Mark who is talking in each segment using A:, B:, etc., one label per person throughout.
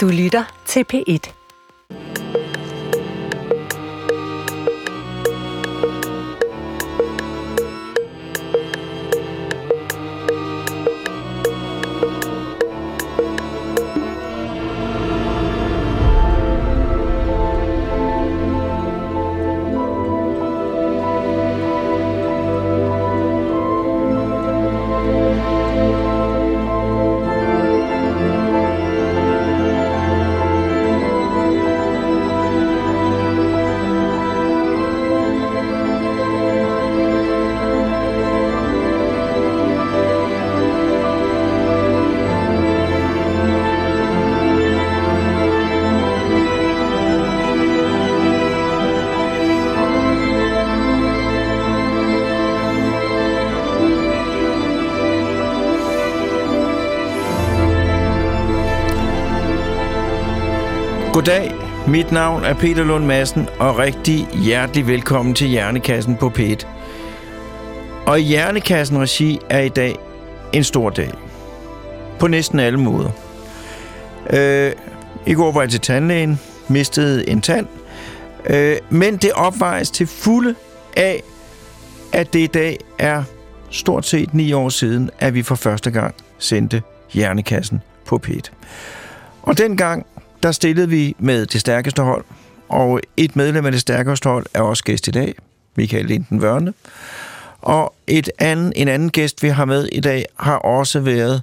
A: Du lytter til P1.
B: Goddag, mit navn er Peter Lund Madsen, og rigtig hjertelig velkommen til Hjernekassen på P1. Og Hjernekassen regi er i dag en stor dag. På næsten alle måder. Øh, I går var jeg til tandlægen, mistede en tand, øh, men det opvejes til fulde af, at det i dag er stort set ni år siden, at vi for første gang sendte Hjernekassen på P1. Og dengang der stillede vi med det stærkeste hold, og et medlem af det stærkeste hold er også gæst i dag, Michael Linden Vørne. Og et anden, en anden gæst, vi har med i dag, har også været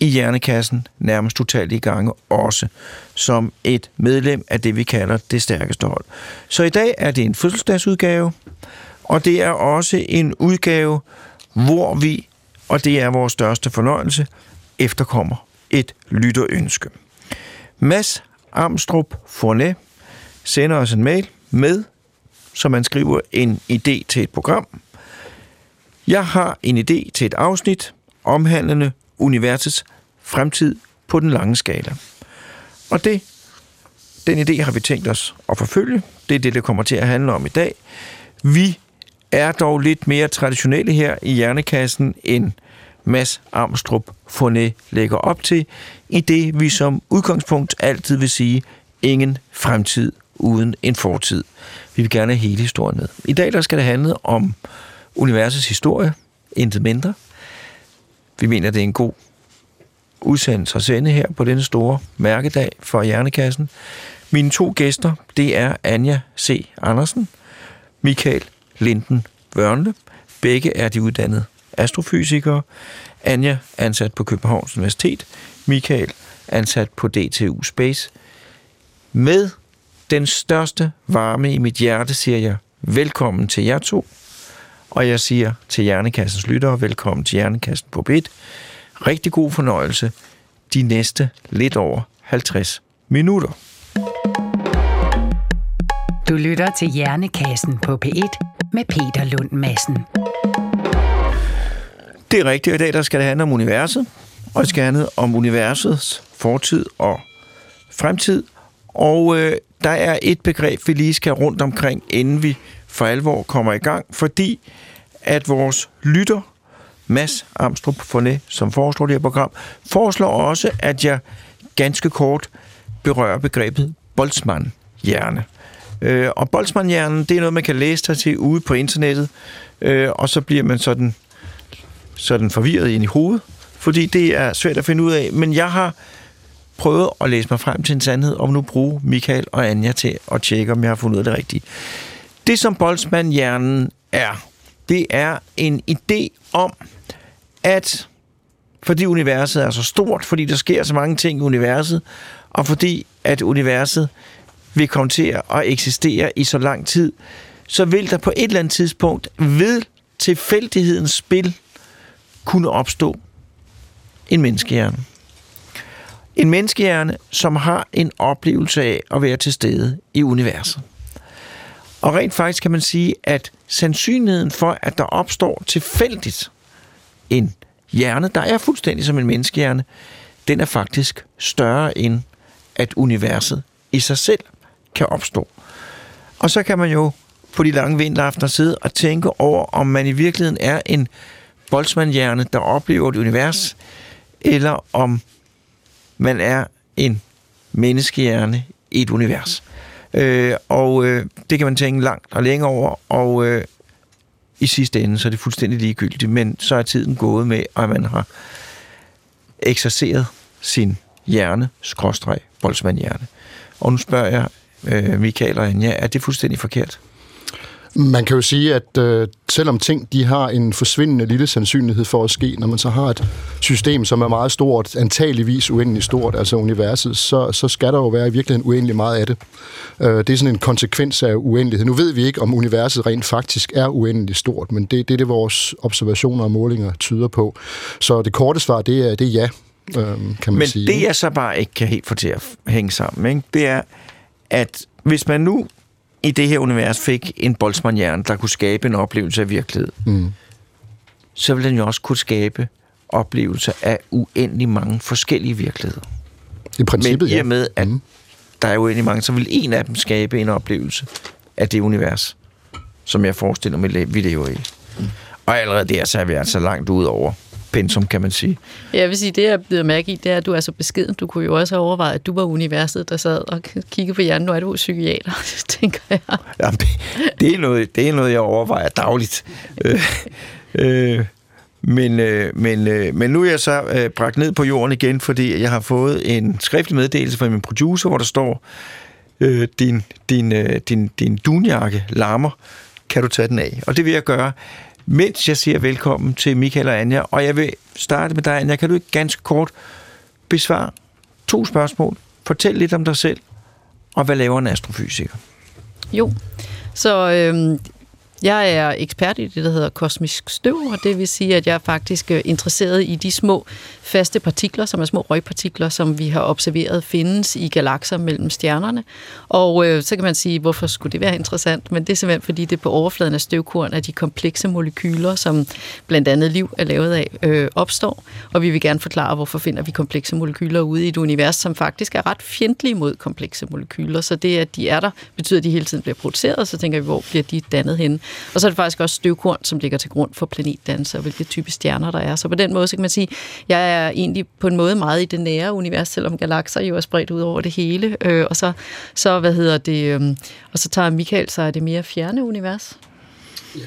B: i Hjernekassen nærmest i gange, også som et medlem af det, vi kalder det stærkeste hold. Så i dag er det en fødselsdagsudgave, og det er også en udgave, hvor vi, og det er vores største fornøjelse, efterkommer et lytterønske. Mads Amstrup Fournet sender os en mail med, så man skriver en idé til et program. Jeg har en idé til et afsnit omhandlende universets fremtid på den lange skala. Og det, den idé har vi tænkt os at forfølge. Det er det, det kommer til at handle om i dag. Vi er dog lidt mere traditionelle her i Hjernekassen end Mads Armstrong Forné lægger op til, i det vi som udgangspunkt altid vil sige, ingen fremtid uden en fortid. Vi vil gerne have hele historien med. I dag der skal det handle om universets historie, intet mindre. Vi mener, det er en god udsendelse at sende her på denne store mærkedag for Hjernekassen. Mine to gæster, det er Anja C. Andersen, Michael Linden Vørnle. Begge er de uddannede astrofysikere. Anja ansat på Københavns Universitet. Michael ansat på DTU Space. Med den største varme i mit hjerte siger jeg velkommen til jer to. Og jeg siger til Hjernekassens lyttere, velkommen til Hjernekassen på BIT. Rigtig god fornøjelse de næste lidt over 50 minutter.
A: Du lytter til Hjernekassen på P1 med Peter Lund Madsen.
B: Det er rigtigt, i dag der skal det handle om universet, og det skal handle om universets fortid og fremtid. Og øh, der er et begreb, vi lige skal rundt omkring, inden vi for alvor kommer i gang, fordi at vores lytter, Mads Amstrup Forne, som foreslår det her program, foreslår også, at jeg ganske kort berører begrebet Boltzmann-hjerne. Øh, og Boltzmann-hjernen, det er noget, man kan læse sig til ude på internettet, øh, og så bliver man sådan sådan forvirret ind i hovedet, fordi det er svært at finde ud af. Men jeg har prøvet at læse mig frem til en sandhed, om nu bruge Michael og Anja til at tjekke, om jeg har fundet ud af det rigtige. Det, som Boltzmann-hjernen er, det er en idé om, at fordi universet er så stort, fordi der sker så mange ting i universet, og fordi at universet vil komme til at eksistere i så lang tid, så vil der på et eller andet tidspunkt ved tilfældighedens spil kunne opstå en menneskehjerne. En menneskehjerne, som har en oplevelse af at være til stede i universet. Og rent faktisk kan man sige, at sandsynligheden for, at der opstår tilfældigt en hjerne, der er fuldstændig som en menneskehjerne, den er faktisk større end, at universet i sig selv kan opstå. Og så kan man jo på de lange vinteraftener sidde og tænke over, om man i virkeligheden er en Boltzmannhjernen der oplever et univers, eller om man er en menneskehjerne i et univers. Øh, og øh, det kan man tænke langt og længe over, og øh, i sidste ende, så er det fuldstændig ligegyldigt, men så er tiden gået med, at man har ekserceret sin hjerne, skråstreg, Boltzmannhjernen. Og nu spørger jeg øh, Michael og Anja, er det fuldstændig forkert?
C: Man kan jo sige, at øh, selvom ting de har en forsvindende lille sandsynlighed for at ske, når man så har et system, som er meget stort, antageligvis uendelig stort, altså universet, så, så skal der jo være i virkeligheden uendelig meget af det. Øh, det er sådan en konsekvens af uendelighed. Nu ved vi ikke, om universet rent faktisk er uendelig stort, men det, det er det, vores observationer og målinger tyder på. Så det korte svar, det er, det er ja, øh, kan man
B: men
C: sige.
B: Men det, jeg så bare ikke kan helt få til at hænge sammen, ikke? det er, at hvis man nu i det her univers fik en boltzmann der kunne skabe en oplevelse af virkelighed, mm. så ville den jo også kunne skabe oplevelser af uendelig mange forskellige virkeligheder.
C: I princippet,
B: Men i og med, at mm. der er uendelig mange, så vil en af dem skabe en oplevelse af det univers, som jeg forestiller mig, vi lever i. Mm. Og allerede der, så er vi altså langt ud over pensum, kan man sige.
D: Jeg vil sige, det jeg bliver mærke i, det er, at du er så beskeden. Du kunne jo også have overvejet, at du var universet, der sad og kiggede på hjernen. Nu er du psykiater, tænker jeg.
B: Jamen, det, det, er noget, det er noget, jeg overvejer dagligt. øh, øh, men, øh, men, øh, men nu er jeg så øh, bragt ned på jorden igen, fordi jeg har fået en skriftlig meddelelse fra min producer, hvor der står, øh, din, din, øh, din, din dunjakke larmer, kan du tage den af? Og det vil jeg gøre mens jeg siger velkommen til Michael og Anja. Og jeg vil starte med dig, Anja. Kan du ikke ganske kort besvare to spørgsmål? Fortæl lidt om dig selv, og hvad laver en astrofysiker?
D: Jo, så øh, jeg er ekspert i det, der hedder kosmisk støv, og det vil sige, at jeg er faktisk øh, interesseret i de små faste partikler, som er små røgpartikler, som vi har observeret findes i galakser mellem stjernerne. Og øh, så kan man sige, hvorfor skulle det være interessant? Men det er simpelthen, fordi det på overfladen af støvkorn er de komplekse molekyler, som blandt andet liv er lavet af, øh, opstår. Og vi vil gerne forklare, hvorfor finder vi komplekse molekyler ude i et univers, som faktisk er ret fjendtlige mod komplekse molekyler. Så det, at de er der, betyder, at de hele tiden bliver produceret, så tænker vi, hvor bliver de dannet hen? Og så er det faktisk også støvkorn, som ligger til grund for planetdannelse og hvilke type stjerner der er. Så på den måde, så kan man sige, jeg er egentlig på en måde meget i det nære univers, selvom galakser jo er spredt ud over det hele. Øh, og så, så, hvad hedder det, øh, og så tager Michael sig af det mere fjerne univers.
C: Ja.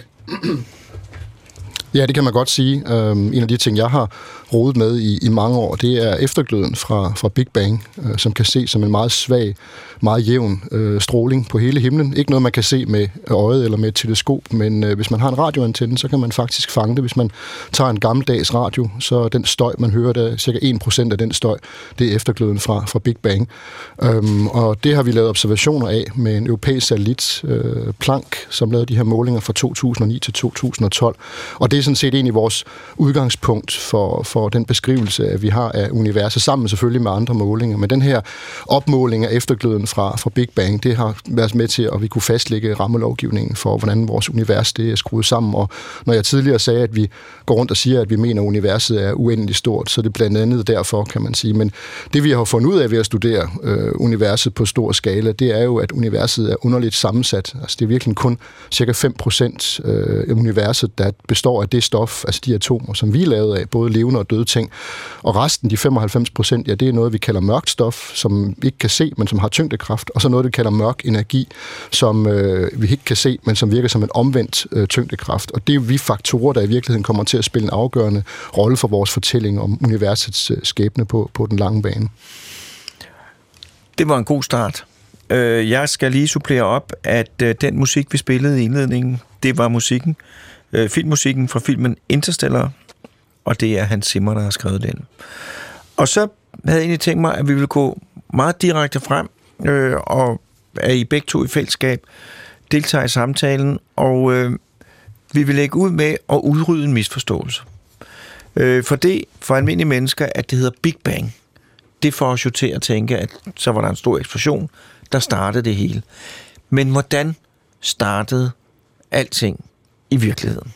C: Ja, det kan man godt sige. Øh, en af de ting, jeg har rodet med i, i mange år, det er eftergløden fra, fra Big Bang, øh, som kan ses som en meget svag meget jævn øh, stråling på hele himlen. Ikke noget, man kan se med øjet eller med et teleskop, men øh, hvis man har en radioantenne, så kan man faktisk fange det. Hvis man tager en gammeldags radio, så den støj, man hører, der cirka 1% af den støj, det er eftergløden fra, fra Big Bang. Øhm, og det har vi lavet observationer af med en europæisk satellit, øh, Planck, som lavede de her målinger fra 2009 til 2012. Og det er sådan set egentlig vores udgangspunkt for, for den beskrivelse, vi har af universet, sammen selvfølgelig med andre målinger. Men den her opmåling af eftergløden fra, fra Big Bang, det har været med til, at vi kunne fastlægge rammelovgivningen for, hvordan vores univers det er skruet sammen. Og når jeg tidligere sagde, at vi går rundt og siger, at vi mener, at universet er uendeligt stort, så det er blandt andet derfor, kan man sige. Men det, vi har fundet ud af ved at studere øh, universet på stor skala, det er jo, at universet er underligt sammensat. Altså, det er virkelig kun cirka 5% øh, af universet, der består af det stof, altså de atomer, som vi er lavet af, både levende og døde ting. Og resten, de 95%, ja, det er noget, vi kalder mørkt stof, som vi ikke kan se, men som har tyngdekraft, og så noget, vi kalder mørk energi, som øh, vi ikke kan se, men som virker som en omvendt øh, tyngdekraft. Og det er vi faktorer, der i virkeligheden kommer til at spille en afgørende rolle for vores fortælling om universets øh, skæbne på, på den lange bane.
B: Det var en god start. Øh, jeg skal lige supplere op, at øh, den musik, vi spillede i indledningen, det var musikken, øh, filmmusikken fra filmen Interstellar, og det er Hans Zimmer, der har skrevet den. Og så havde jeg egentlig tænkt mig, at vi ville gå meget direkte frem øh, og er I begge to i fællesskab, deltager i samtalen, og øh, vi vil lægge ud med at udrydde en misforståelse. Øh, for det, for almindelige mennesker, at det hedder Big Bang, det får os jo til at tænke, at så var der en stor eksplosion, der startede det hele. Men hvordan startede alting i virkeligheden?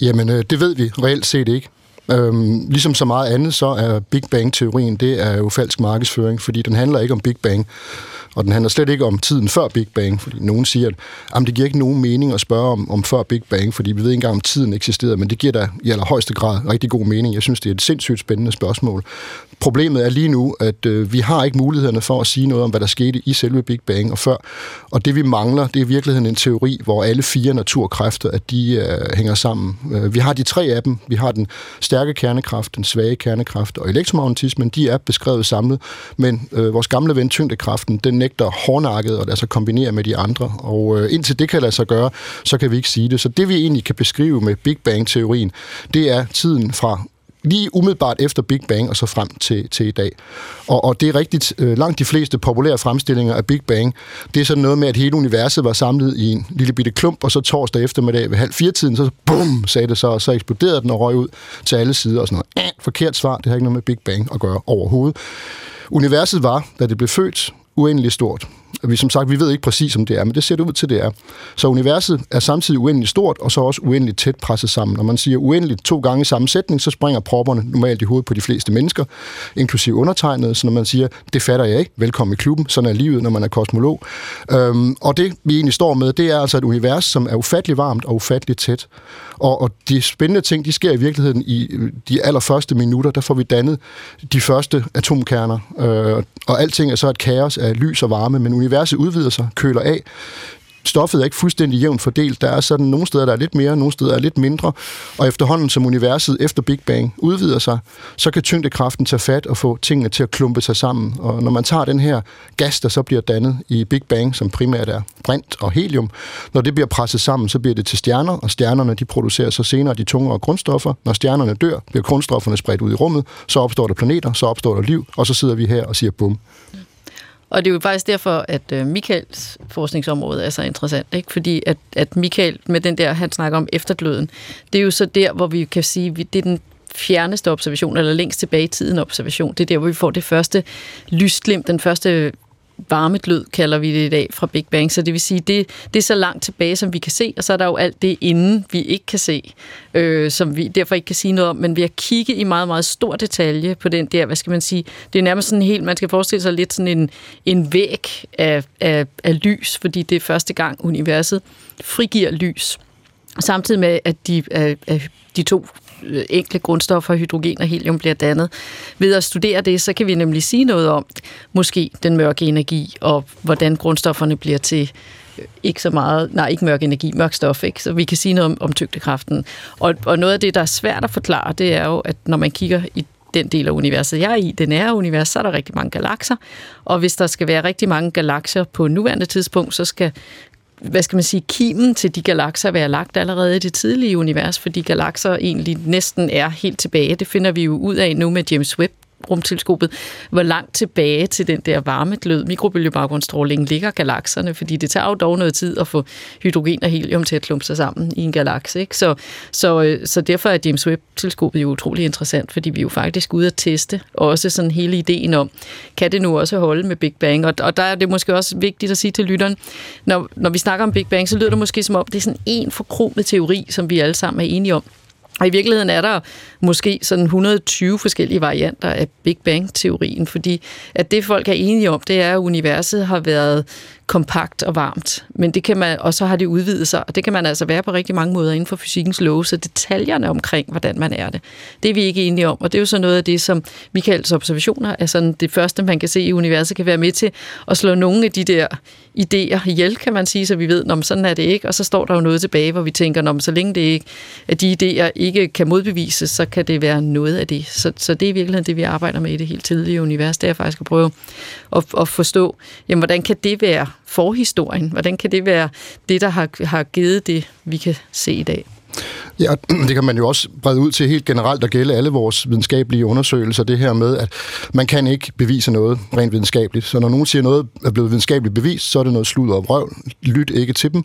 C: Jamen, øh, det ved vi reelt set ikke. Øhm, ligesom så meget andet, så er Big Bang-teorien, det er jo falsk markedsføring, fordi den handler ikke om Big Bang. Og den handler slet ikke om tiden før Big Bang, fordi nogen siger, at jamen, det giver ikke nogen mening at spørge om, om før Big Bang, fordi vi ved ikke engang, om tiden eksisterede, men det giver da i allerhøjeste grad rigtig god mening. Jeg synes, det er et sindssygt spændende spørgsmål. Problemet er lige nu, at øh, vi har ikke mulighederne for at sige noget om, hvad der skete i selve Big Bang og før. Og det vi mangler, det er i virkeligheden en teori, hvor alle fire naturkræfter, at de øh, hænger sammen. Øh, vi har de tre af dem. Vi har den stærke kernekraft, den svage kernekraft og elektromagnetismen. De er beskrevet samlet, men øh, vores gamle ven tyngdekraften, den nægter hårdnakket og lader sig kombinere med de andre. Og øh, indtil det kan lade sig gøre, så kan vi ikke sige det. Så det vi egentlig kan beskrive med Big Bang-teorien, det er tiden fra lige umiddelbart efter Big Bang og så frem til, til i dag. Og, og det er rigtigt, øh, langt de fleste populære fremstillinger af Big Bang, det er sådan noget med, at hele universet var samlet i en lille bitte klump, og så torsdag eftermiddag ved halv fire tiden, så bum, sagde det så, og så eksploderede den og røg ud til alle sider og sådan noget. Ah, forkert svar, det har ikke noget med Big Bang at gøre overhovedet. Universet var, da det blev født, uendelig stort. Vi, som sagt, vi ved ikke præcis, om det er, men det ser det ud til, det er. Så universet er samtidig uendeligt stort, og så også uendeligt tæt presset sammen. Når man siger uendeligt to gange i samme sætning, så springer propperne normalt i hovedet på de fleste mennesker, inklusive undertegnede. Så når man siger, det fatter jeg ikke, velkommen i klubben, sådan er livet, når man er kosmolog. Øhm, og det, vi egentlig står med, det er altså et univers, som er ufattelig varmt og ufattelig tæt. Og, og de spændende ting, de sker i virkeligheden i øh, de allerførste minutter, der får vi dannet de første atomkerner. Øh, og alting er så et kaos af lys og varme, men universet udvider sig, køler af. Stoffet er ikke fuldstændig jævnt fordelt. Der er sådan nogle steder, der er lidt mere, nogle steder er lidt mindre. Og efterhånden, som universet efter Big Bang udvider sig, så kan tyngdekraften tage fat og få tingene til at klumpe sig sammen. Og når man tager den her gas, der så bliver dannet i Big Bang, som primært er brint og helium, når det bliver presset sammen, så bliver det til stjerner, og stjernerne de producerer så senere de tungere grundstoffer. Når stjernerne dør, bliver grundstofferne spredt ud i rummet, så opstår der planeter, så opstår der liv, og så sidder vi her og siger bum.
D: Og det er jo faktisk derfor, at øh, Michaels forskningsområde er så interessant, ikke? fordi at, at Michael med den der, han snakker om eftergløden, det er jo så der, hvor vi kan sige, det er den fjerneste observation, eller længst tilbage i tiden observation. Det er der, hvor vi får det første lysglimt, den første varmeglød, kalder vi det i dag, fra Big Bang. Så det vil sige, det, det er så langt tilbage, som vi kan se, og så er der jo alt det inden, vi ikke kan se, øh, som vi derfor ikke kan sige noget om. Men ved at kigge i meget, meget stor detalje på den der, hvad skal man sige, det er nærmest sådan helt, man skal forestille sig lidt sådan en, en væg af, af, af lys, fordi det er første gang, universet frigiver lys. Samtidig med, at de, at de to Øh, enkle grundstoffer, hydrogen og helium, bliver dannet. Ved at studere det, så kan vi nemlig sige noget om måske den mørke energi, og hvordan grundstofferne bliver til øh, ikke så meget, nej, ikke mørk energi, mørk stof, ikke? så vi kan sige noget om, om tyngdekraften. Og, og noget af det, der er svært at forklare, det er jo, at når man kigger i den del af universet, jeg er i, det nære univers, så er der rigtig mange galakser. Og hvis der skal være rigtig mange galakser på nuværende tidspunkt, så skal hvad skal man sige, kimen til de galakser være lagt allerede i det tidlige univers, fordi galakser egentlig næsten er helt tilbage. Det finder vi jo ud af nu med James Webb rumteleskopet, hvor langt tilbage til den der varmeglød, mikrobølgebaggrundsstråling, ligger galakserne, fordi det tager jo dog noget tid at få hydrogen og helium til at klumpe sig sammen i en galakse. Ikke? Så, så, øh, så derfor er James Webb-teleskopet jo utrolig interessant, fordi vi er jo faktisk ude at teste også sådan hele ideen om, kan det nu også holde med Big Bang? Og, og der er det måske også vigtigt at sige til lytteren, når, når vi snakker om Big Bang, så lyder det måske som om, det er sådan en forkromet teori, som vi alle sammen er enige om. Og i virkeligheden er der måske sådan 120 forskellige varianter af Big Bang-teorien, fordi at det folk er enige om, det er, at universet har været kompakt og varmt. Men det kan man, og så har det udvidet sig, og det kan man altså være på rigtig mange måder inden for fysikkens love, så detaljerne omkring, hvordan man er det, det er vi ikke enige om. Og det er jo så noget af det, som Michaels observationer er sådan det første, man kan se i universet, kan være med til at slå nogle af de der idéer ihjel, kan man sige, så vi ved, om sådan er det ikke, og så står der jo noget tilbage, hvor vi tænker, om så længe det ikke, at de idéer ikke kan modbevises, så kan det være noget af det. Så, så det er virkelig det, vi arbejder med i det helt tidlige univers, det er faktisk at prøve at, at forstå, jamen, hvordan kan det være forhistorien? Hvordan kan det være det, der har, har givet det, vi kan se i dag?
C: Ja, det kan man jo også brede ud til helt generelt at gælde alle vores videnskabelige undersøgelser, det her med, at man kan ikke bevise noget rent videnskabeligt. Så når nogen siger noget er blevet videnskabeligt bevist, så er det noget sludder og røv. Lyt ikke til dem.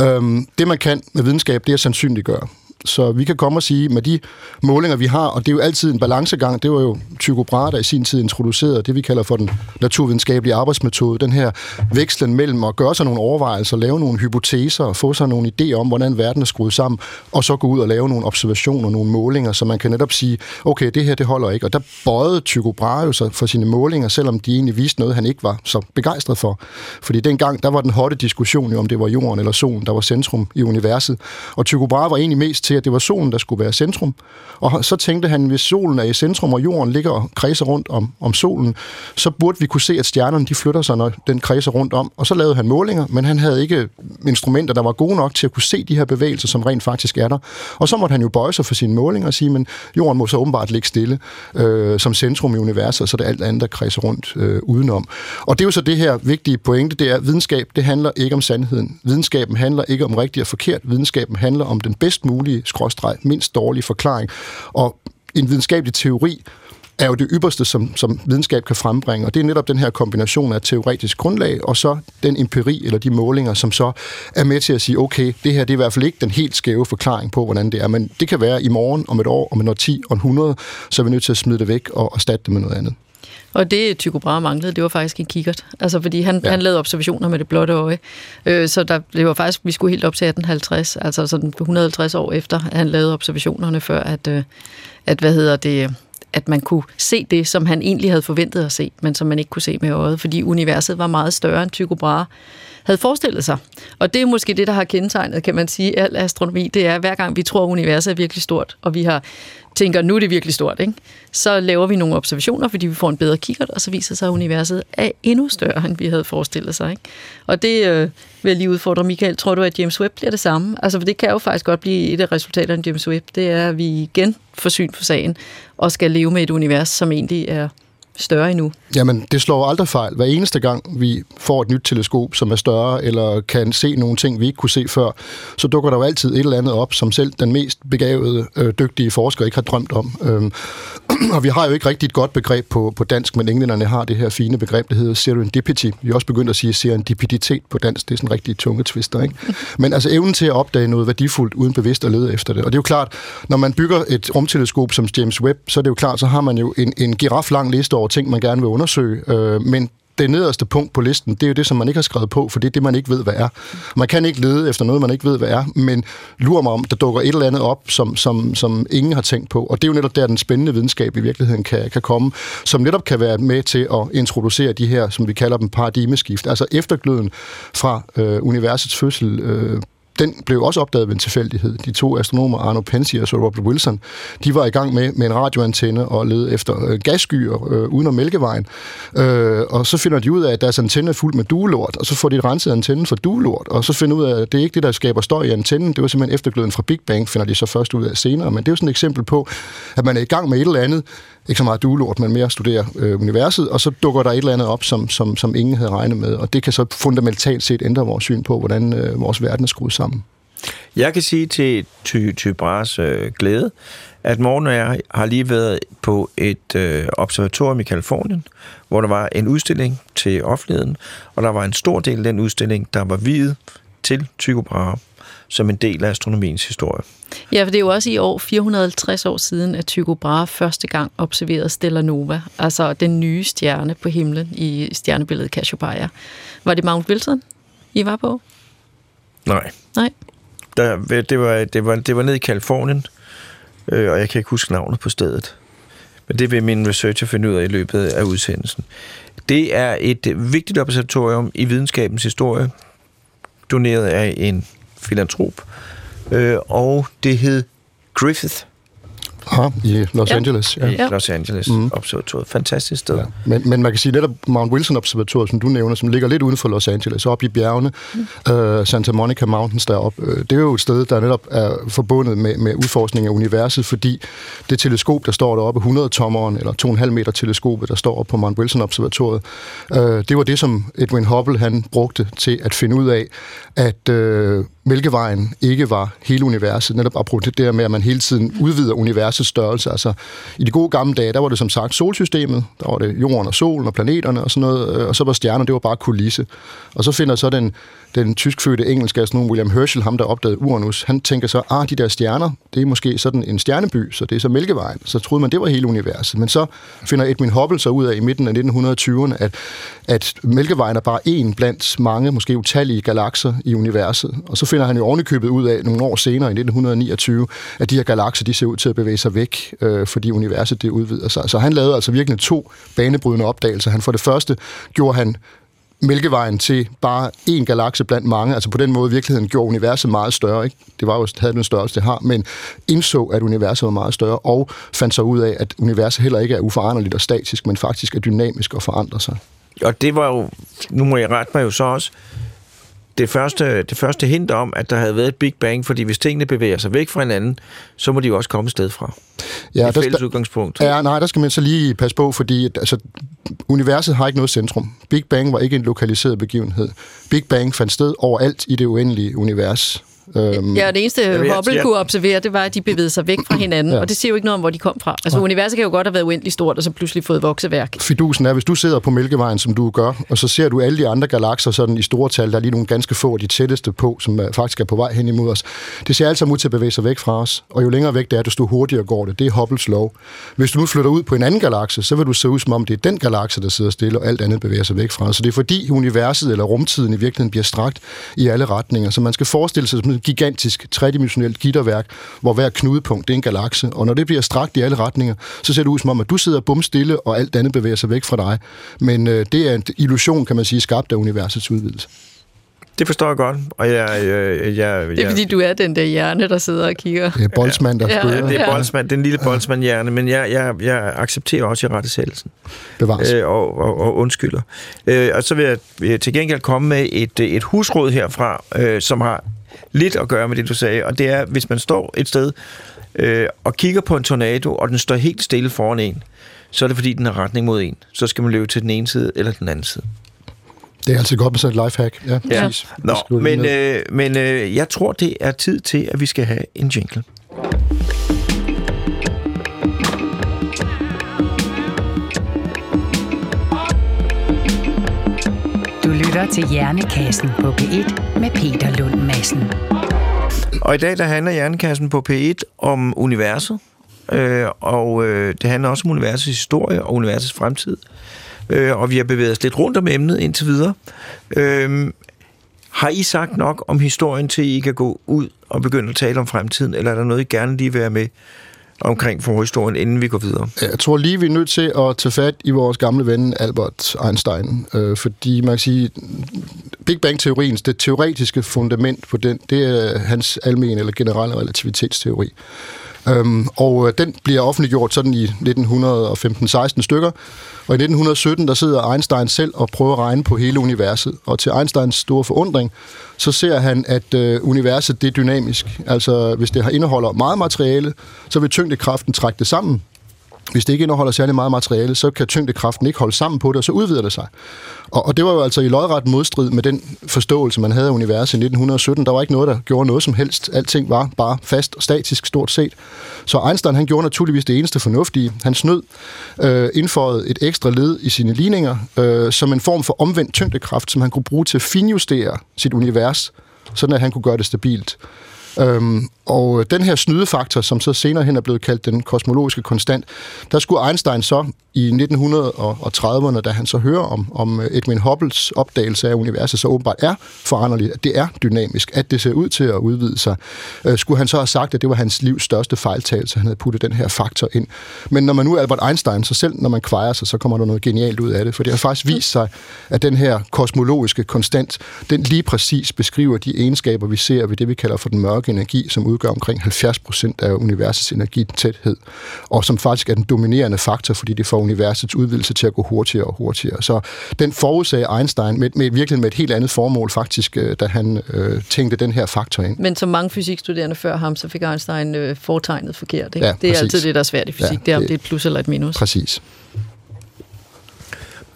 C: Øhm, det man kan med videnskab, det er sandsynliggøre. Så vi kan komme og sige, med de målinger, vi har, og det er jo altid en balancegang, det var jo Tycho Brahe, der i sin tid introducerede det, vi kalder for den naturvidenskabelige arbejdsmetode, den her vekslen mellem at gøre sig nogle overvejelser, lave nogle hypoteser, og få sig nogle idéer om, hvordan verden er skruet sammen, og så gå ud og lave nogle observationer, nogle målinger, så man kan netop sige, okay, det her, det holder ikke. Og der bøjede Tycho Brahe jo sig for sine målinger, selvom de egentlig viste noget, han ikke var så begejstret for. Fordi dengang, der var den hotte diskussion jo, om det var jorden eller solen, der var centrum i universet. Og Tycho Brahe var egentlig mest til, at det var solen, der skulle være centrum. Og så tænkte han, hvis solen er i centrum, og jorden ligger og kredser rundt om, om solen, så burde vi kunne se, at stjernerne de flytter sig, når den kredser rundt om. Og så lavede han målinger, men han havde ikke instrumenter, der var gode nok til at kunne se de her bevægelser, som rent faktisk er der. Og så måtte han jo bøje sig for sine målinger og sige, men jorden må så åbenbart ligge stille øh, som centrum i universet, så det alt andet, der kredser rundt øh, udenom. Og det er jo så det her vigtige pointe, det er, at videnskab, det handler ikke om sandheden. Videnskaben handler ikke om rigtigt og forkert. Videnskaben handler om den bedst mulige, skråstreg, mindst dårlige forklaring. Og en videnskabelig teori er jo det ypperste, som, som videnskab kan frembringe, og det er netop den her kombination af teoretisk grundlag, og så den empiri, eller de målinger, som så er med til at sige, okay, det her det er i hvert fald ikke den helt skæve forklaring på, hvordan det er, men det kan være i morgen, om et år, om et år 10, om 100, så er vi nødt til at smide det væk og erstatte det med noget andet.
D: Og det Tycho Brahe manglede, det var faktisk en kikkert. Altså, fordi han, ja. han lavede observationer med det blotte øje. Øh, så der, det var faktisk, vi skulle helt op til 1850, altså sådan 150 år efter, at han lavede observationerne, før at, øh, at hvad hedder det, at man kunne se det, som han egentlig havde forventet at se, men som man ikke kunne se med øjet, fordi universet var meget større end Tycho Brahe havde forestillet sig. Og det er måske det, der har kendetegnet, kan man sige, al astronomi. Det er, at hver gang vi tror, at universet er virkelig stort, og vi har tænker, nu er det virkelig stort, ikke? så laver vi nogle observationer, fordi vi får en bedre kikkert, og så viser sig, at universet er endnu større, end vi havde forestillet sig. Ikke? Og det øh, vil jeg lige udfordre Michael. Tror du, at James Webb bliver det samme? Altså, for det kan jo faktisk godt blive et af resultaterne af James Webb. Det er, at vi igen får syn på sagen, og skal leve med et univers, som egentlig er større endnu.
C: Jamen, det slår aldrig fejl. Hver eneste gang, vi får et nyt teleskop, som er større, eller kan se nogle ting, vi ikke kunne se før, så dukker der jo altid et eller andet op, som selv den mest begavede, øh, dygtige forsker ikke har drømt om. Øhm, og vi har jo ikke rigtig et godt begreb på, på dansk, men englænderne har det her fine begreb, der hedder serendipity. Vi har også begyndt at sige serendipiditet på dansk. Det er sådan en rigtig tunge twister, ikke? Men altså evnen til at opdage noget værdifuldt, uden bevidst at lede efter det. Og det er jo klart, når man bygger et rumteleskop som James Webb, så er det jo klart, så har man jo en, en giraflang liste over ting, man gerne vil undersøge. Øh, men det nederste punkt på listen, det er jo det, som man ikke har skrevet på, for det er det, man ikke ved, hvad er. Man kan ikke lede efter noget, man ikke ved, hvad er, men lurer mig om, der dukker et eller andet op, som, som, som ingen har tænkt på. Og det er jo netop der, den spændende videnskab i virkeligheden kan, kan komme, som netop kan være med til at introducere de her, som vi kalder dem, paradigmeskift. Altså eftergløden fra øh, universets fødsel øh, den blev også opdaget ved en tilfældighed. De to astronomer, Arno Penzias og Robert Wilson, de var i gang med, med en radioantenne og lede efter øh, gasskyer øh, uden om Mælkevejen. Øh, og så finder de ud af, at deres antenne er fuld med duelort, og så får de renset antennen for duelort, og så finder de ud af, at det er ikke det, der skaber støj i antennen, det var simpelthen eftergløden fra Big Bang, finder de så først ud af senere. Men det er jo sådan et eksempel på, at man er i gang med et eller andet, ikke så meget duelort, men mere at studere øh, universet, og så dukker der et eller andet op, som, som, som ingen havde regnet med, og det kan så fundamentalt set ændre vores syn på, hvordan øh, vores verden er skruet sammen.
B: Jeg kan sige til Ty, Ty Bras øh, glæde, at morgen og jeg har lige været på et øh, observatorium i Kalifornien, hvor der var en udstilling til offentligheden, og der var en stor del af den udstilling, der var videt til Tycho Brahe som en del af astronomiens historie.
D: Ja, for det er jo også i år 450 år siden, at Tycho Brahe første gang observerede Stella Nova, altså den nye stjerne på himlen i stjernebilledet Cassiopeia. Var det Mount Wilson, I var på?
B: Nej.
D: Nej.
B: Der, det, var, det, var, det var ned i Kalifornien, øh, og jeg kan ikke huske navnet på stedet. Men det vil min researcher finde ud af i løbet af udsendelsen. Det er et vigtigt observatorium i videnskabens historie, doneret af en filantrop, øh, og det hed Griffith
C: Ja, i Los ja. Angeles.
B: Ja. I Los Angeles mm. observatoriet. Fantastisk sted. Ja.
C: Men, men man kan sige netop Mount Wilson observatoriet, som du nævner, som ligger lidt uden for Los Angeles, oppe i bjergene, mm. uh, Santa Monica Mountains deroppe. Uh, det er jo et sted, der netop er forbundet med, med udforskning af universet, fordi det teleskop, der står deroppe, 100-tommeren, eller 2,5 meter teleskopet, der står oppe på Mount Wilson observatoriet, uh, det var det, som Edwin Hubble han brugte til at finde ud af, at uh, Mælkevejen ikke var hele universet. Netop apropos det der med, at man hele tiden udvider universets størrelse. Altså, i de gode gamle dage, der var det som sagt solsystemet, der var det jorden og solen og planeterne og sådan noget, øh, og så var stjerner, det var bare kulisse. Og så finder så den, den tyskfødte engelske astronom William Herschel, ham der opdagede Uranus, han tænker så, ah, de der stjerner, det er måske sådan en stjerneby, så det er så Mælkevejen. Så troede man, det var hele universet. Men så finder Edwin Hubble så ud af i midten af 1920'erne, at, at Mælkevejen er bare en blandt mange, måske utallige galakser i universet. Og så finder han jo ovenikøbet ud af nogle år senere, i 1929, at de her galakser, de ser ud til at bevæge sig væk, øh, fordi universet det udvider sig. Så han lavede altså virkelig to banebrydende opdagelser. Han for det første gjorde han Mælkevejen til bare en galakse blandt mange. Altså på den måde virkeligheden gjorde universet meget større. Ikke? Det var jo havde den størrelse, det har, men indså, at universet var meget større, og fandt så ud af, at universet heller ikke er uforanderligt og statisk, men faktisk er dynamisk og forandrer sig.
B: Og det var jo, nu må jeg rette mig jo så også, det første, det første hint om, at der havde været et Big Bang, fordi hvis tingene bevæger sig væk fra hinanden, så må de jo også komme et sted fra. Ja, et der fælles udgangspunkt.
C: Ja, nej, der skal man så lige passe på, fordi altså, universet har ikke noget centrum. Big Bang var ikke en lokaliseret begivenhed. Big Bang fandt sted overalt i det uendelige univers.
D: Øhm, ja, det eneste jeg Hubble jeg... kunne observere, det var, at de bevægede sig væk fra hinanden, ja. og det siger jo ikke noget om, hvor de kom fra. Altså, ja. universet kan jo godt have været uendeligt stort, og så pludselig fået vokseværk.
C: Fidusen er, hvis du sidder på Mælkevejen, som du gør, og så ser du alle de andre galakser sådan i store tal, der er lige nogle ganske få af de tætteste på, som faktisk er på vej hen imod os. Det ser alt sammen ud til at bevæge sig væk fra os, og jo længere væk det er, desto hurtigere går det. Det er Hubbles lov. Hvis du nu flytter ud på en anden galakse, så vil du se ud som om, det er den galakse, der sidder stille, og alt andet bevæger sig væk fra os. Så det er fordi universet eller rumtiden i virkeligheden bliver strakt i alle retninger. Så man skal forestille sig en gigantisk tredimensionelt gitterværk, hvor hver knudepunkt det er en galakse. Og når det bliver strakt i alle retninger, så ser det ud som om, at du sidder bum stille, og alt andet bevæger sig væk fra dig. Men øh, det er en illusion, kan man sige, skabt af universets udvidelse.
B: Det forstår jeg godt, og jeg... jeg, jeg
D: det er fordi, du er den der hjerne, der sidder og kigger.
C: Det er boldsmand, der ja.
B: ja, det er boldsmand, den lille boldsmand-hjerne, men jeg, jeg, jeg accepterer også i rettesættelsen.
C: Bevares.
B: Øh, og, og, og undskylder. Øh, og så vil jeg til gengæld komme med et, et husråd herfra, øh, som har lidt at gøre med det, du sagde, og det er, hvis man står et sted øh, og kigger på en tornado, og den står helt stille foran en, så er det fordi, den har retning mod en. Så skal man løbe til den ene side eller den anden side.
C: Det er altid godt med sådan et lifehack. Ja, ja. Præcis.
B: Nå, men, øh, men øh, jeg tror, det er tid til, at vi skal have en jingle.
A: Lytter til Hjernekassen på P1 med Peter Lund Madsen.
B: Og i dag der handler Hjernekassen på P1 om universet, øh, og øh, det handler også om universets historie og universets fremtid. Øh, og vi har bevæget os lidt rundt om emnet indtil videre. Øh, har I sagt nok om historien til, I kan gå ud og begynde at tale om fremtiden, eller er der noget, I gerne lige vil være med omkring forhistorien, inden vi går videre?
C: Jeg tror lige, vi er nødt til at tage fat i vores gamle ven Albert Einstein, øh, fordi man kan sige, Big Bang-teoriens, det teoretiske fundament på den, det er hans almen eller generelle relativitetsteori. Øhm, og øh, den bliver offentliggjort sådan i 1915-16 stykker, og i 1917, der sidder Einstein selv og prøver at regne på hele universet. Og til Einsteins store forundring, så ser han, at øh, universet det er dynamisk. Altså, hvis det har indeholder meget materiale, så vil tyngdekraften trække det sammen hvis det ikke indeholder særlig meget materiale, så kan tyngdekraften ikke holde sammen på det, og så udvider det sig. Og, og det var jo altså i lodret modstrid med den forståelse, man havde af universet i 1917. Der var ikke noget, der gjorde noget som helst. Alting var bare fast og statisk stort set. Så Einstein han gjorde naturligvis det eneste fornuftige. Han snød, øh, indføjet et ekstra led i sine ligninger, øh, som en form for omvendt tyngdekraft, som han kunne bruge til at finjustere sit univers, sådan at han kunne gøre det stabilt. Øhm, og øh, den her snydefaktor, som så senere hen er blevet kaldt den kosmologiske konstant, der skulle Einstein så i 1930'erne, da han så hører om, om øh, Edwin Hubbles opdagelse af universet, så åbenbart er foranderligt, at det er dynamisk, at det ser ud til at udvide sig, øh, skulle han så have sagt, at det var hans livs største fejltagelse, han havde puttet den her faktor ind. Men når man nu er Albert Einstein, så selv når man kvejer sig, så kommer der noget genialt ud af det, for det har faktisk vist sig, at den her kosmologiske konstant, den lige præcis beskriver de egenskaber, vi ser ved det, vi kalder for den mørke energi, som udgør omkring 70 procent af universets energitæthed, og som faktisk er den dominerende faktor, fordi det får universets udvidelse til at gå hurtigere og hurtigere. Så den forudsagde Einstein med, med virkelig med et helt andet formål faktisk, øh, da han øh, tænkte den her faktor ind.
D: Men som mange fysikstuderende før ham, så fik Einstein øh, foretegnet forkert. Ikke? Ja, det er altid det, der er svært i fysik. Ja, det, det er, om det er et plus eller et minus.
C: Præcis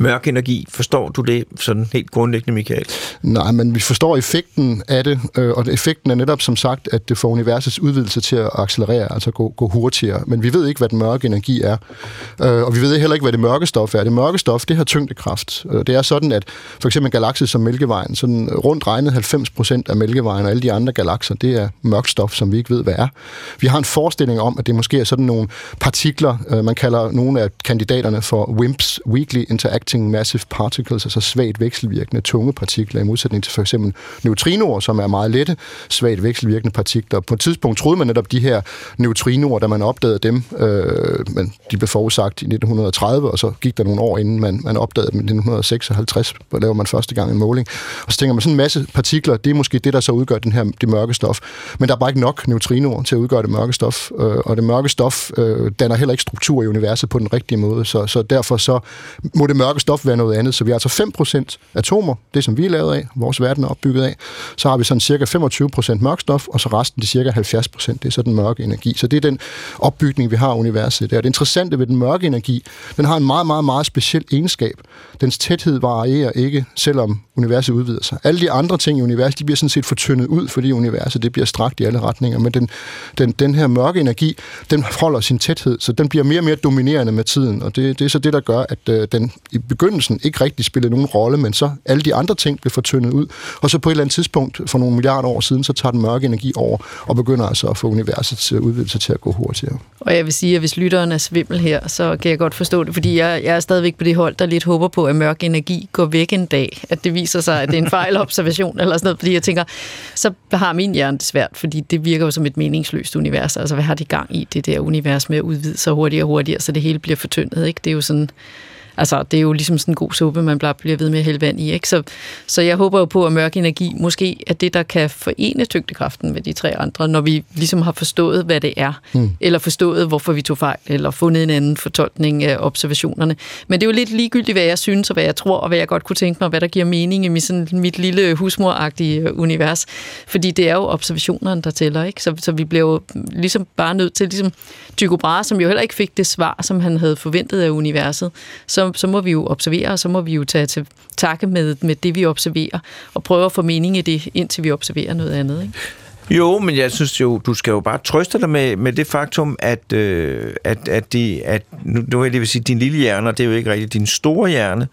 B: mørk energi. Forstår du det sådan helt grundlæggende, Michael?
C: Nej, men vi forstår effekten af det, øh, og effekten er netop som sagt, at det får universets udvidelse til at accelerere, altså gå, gå hurtigere. Men vi ved ikke, hvad den mørke energi er. Øh, og vi ved heller ikke, hvad det mørke stof er. Det mørke stof, det har tyngdekraft. Øh, det er sådan, at for eksempel galakser som Mælkevejen, sådan rundt regnet 90 procent af Mælkevejen og alle de andre galakser, det er mørkt stof, som vi ikke ved, hvad er. Vi har en forestilling om, at det måske er sådan nogle partikler, øh, man kalder nogle af kandidaterne for WIMPs, Weakly Acting Massive Particles, altså svagt vekselvirkende tunge partikler, i modsætning til for eksempel neutrinoer, som er meget lette, svagt vekselvirkende partikler. På et tidspunkt troede man netop de her neutrinoer, da man opdagede dem, øh, men de blev forudsagt i 1930, og så gik der nogle år, inden man, man opdagede dem i 1956, hvor laver man første gang en måling. Og så tænker man, sådan en masse partikler, det er måske det, der så udgør den her, det mørke stof. Men der er bare ikke nok neutrinoer til at udgøre det mørke stof, øh, og det mørke stof øh, danner heller ikke struktur i universet på den rigtige måde, så, så derfor så må det mørke stof være noget andet. Så vi har altså 5% atomer, det som vi er lavet af, vores verden er opbygget af. Så har vi sådan cirka 25% mørk stof, og så resten, det cirka 70%, det er så den mørke energi. Så det er den opbygning, vi har i universet. Det, er det interessante ved den mørke energi, den har en meget, meget, meget speciel egenskab. Dens tæthed varierer ikke, selvom universet udvider sig. Alle de andre ting i universet, de bliver sådan set fortyndet ud, fordi universet det bliver strakt i alle retninger. Men den, den, den her mørke energi, den holder sin tæthed, så den bliver mere og mere dominerende med tiden. Og det, det er så det, der gør, at øh, den i begyndelsen ikke rigtig spillede nogen rolle, men så alle de andre ting bliver fortyndet ud. Og så på et eller andet tidspunkt, for nogle milliarder år siden, så tager den mørke energi over og begynder altså at få universets øh, udvidelse til at gå hurtigere.
D: Og jeg vil sige, at hvis lytteren er svimmel her, så kan jeg godt forstå det, fordi jeg, jeg er stadigvæk på det hold, der lidt håber på, at mørk energi går væk en dag. At det viser sig, at det er en fejlobservation eller sådan noget, fordi jeg tænker, så har min hjerne det svært, fordi det virker jo som et meningsløst univers. Altså, hvad har det gang i, det der univers med at udvide sig hurtigere og hurtigere, så det hele bliver fortyndet, ikke? Det er jo sådan Altså, det er jo ligesom sådan en god suppe, man bare bliver ved med at hælde vand i. Ikke? Så, så jeg håber jo på, at mørk energi måske er det, der kan forene tyngdekraften med de tre andre, når vi ligesom har forstået, hvad det er, mm. eller forstået, hvorfor vi tog fejl, eller fundet en anden fortolkning af observationerne. Men det er jo lidt ligegyldigt, hvad jeg synes, og hvad jeg tror, og hvad jeg godt kunne tænke mig, og hvad der giver mening i mit, sådan, mit lille husmoragtige univers. Fordi det er jo observationerne, der tæller, ikke? Så, så vi bliver jo ligesom bare nødt til, ligesom Tycho Brahe, som jo heller ikke fik det svar, som han havde forventet af universet, så så, må vi jo observere, og så må vi jo tage til takke med, med det, vi observerer, og prøve at få mening i det, indtil vi observerer noget andet. Ikke?
B: Jo, men jeg synes jo, du skal jo bare trøste dig med, med det faktum, at, øh, at, at, de, at nu, nu vil jeg sige, din lille hjerne, og det er jo ikke rigtigt, din store hjerne,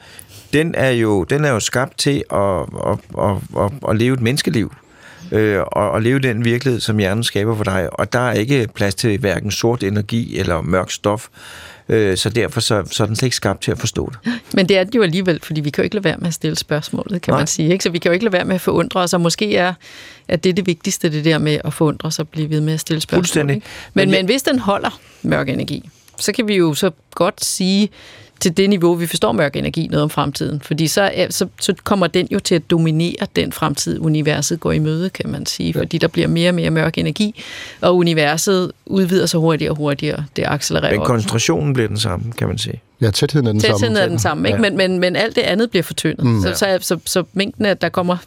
B: den er jo, den er jo skabt til at, at, at, at, at leve et menneskeliv. Øh, og, og leve den virkelighed, som hjernen skaber for dig. Og der er ikke plads til hverken sort energi eller mørk stof. Øh, så derfor så, så er den slet ikke skabt til at forstå det.
D: Men det er det jo alligevel, fordi vi kan jo ikke lade være med at stille spørgsmålet, kan Nej. man sige. Ikke? Så vi kan jo ikke lade være med at forundre os, og måske er, at det er det vigtigste, det der med at forundre sig og blive ved med at stille spørgsmål.
B: Fuldstændig.
D: Ikke? Men, men, men hvis den holder mørk energi, så kan vi jo så godt sige, til det niveau, vi forstår mørk energi noget om fremtiden. Fordi så, så, så kommer den jo til at dominere den fremtid, universet går i møde, kan man sige. Ja. Fordi der bliver mere og mere mørk energi, og universet udvider sig hurtigere og hurtigere. Det accelererer
B: Men koncentrationen bliver den samme, kan man sige.
C: Ja, tætheden er den
D: tætheden
C: samme.
D: Tætheden er den samme, ikke? Ja. Men, men, men alt det andet bliver fortyndet. Mm. Så, så, så, så mængden af, der kommer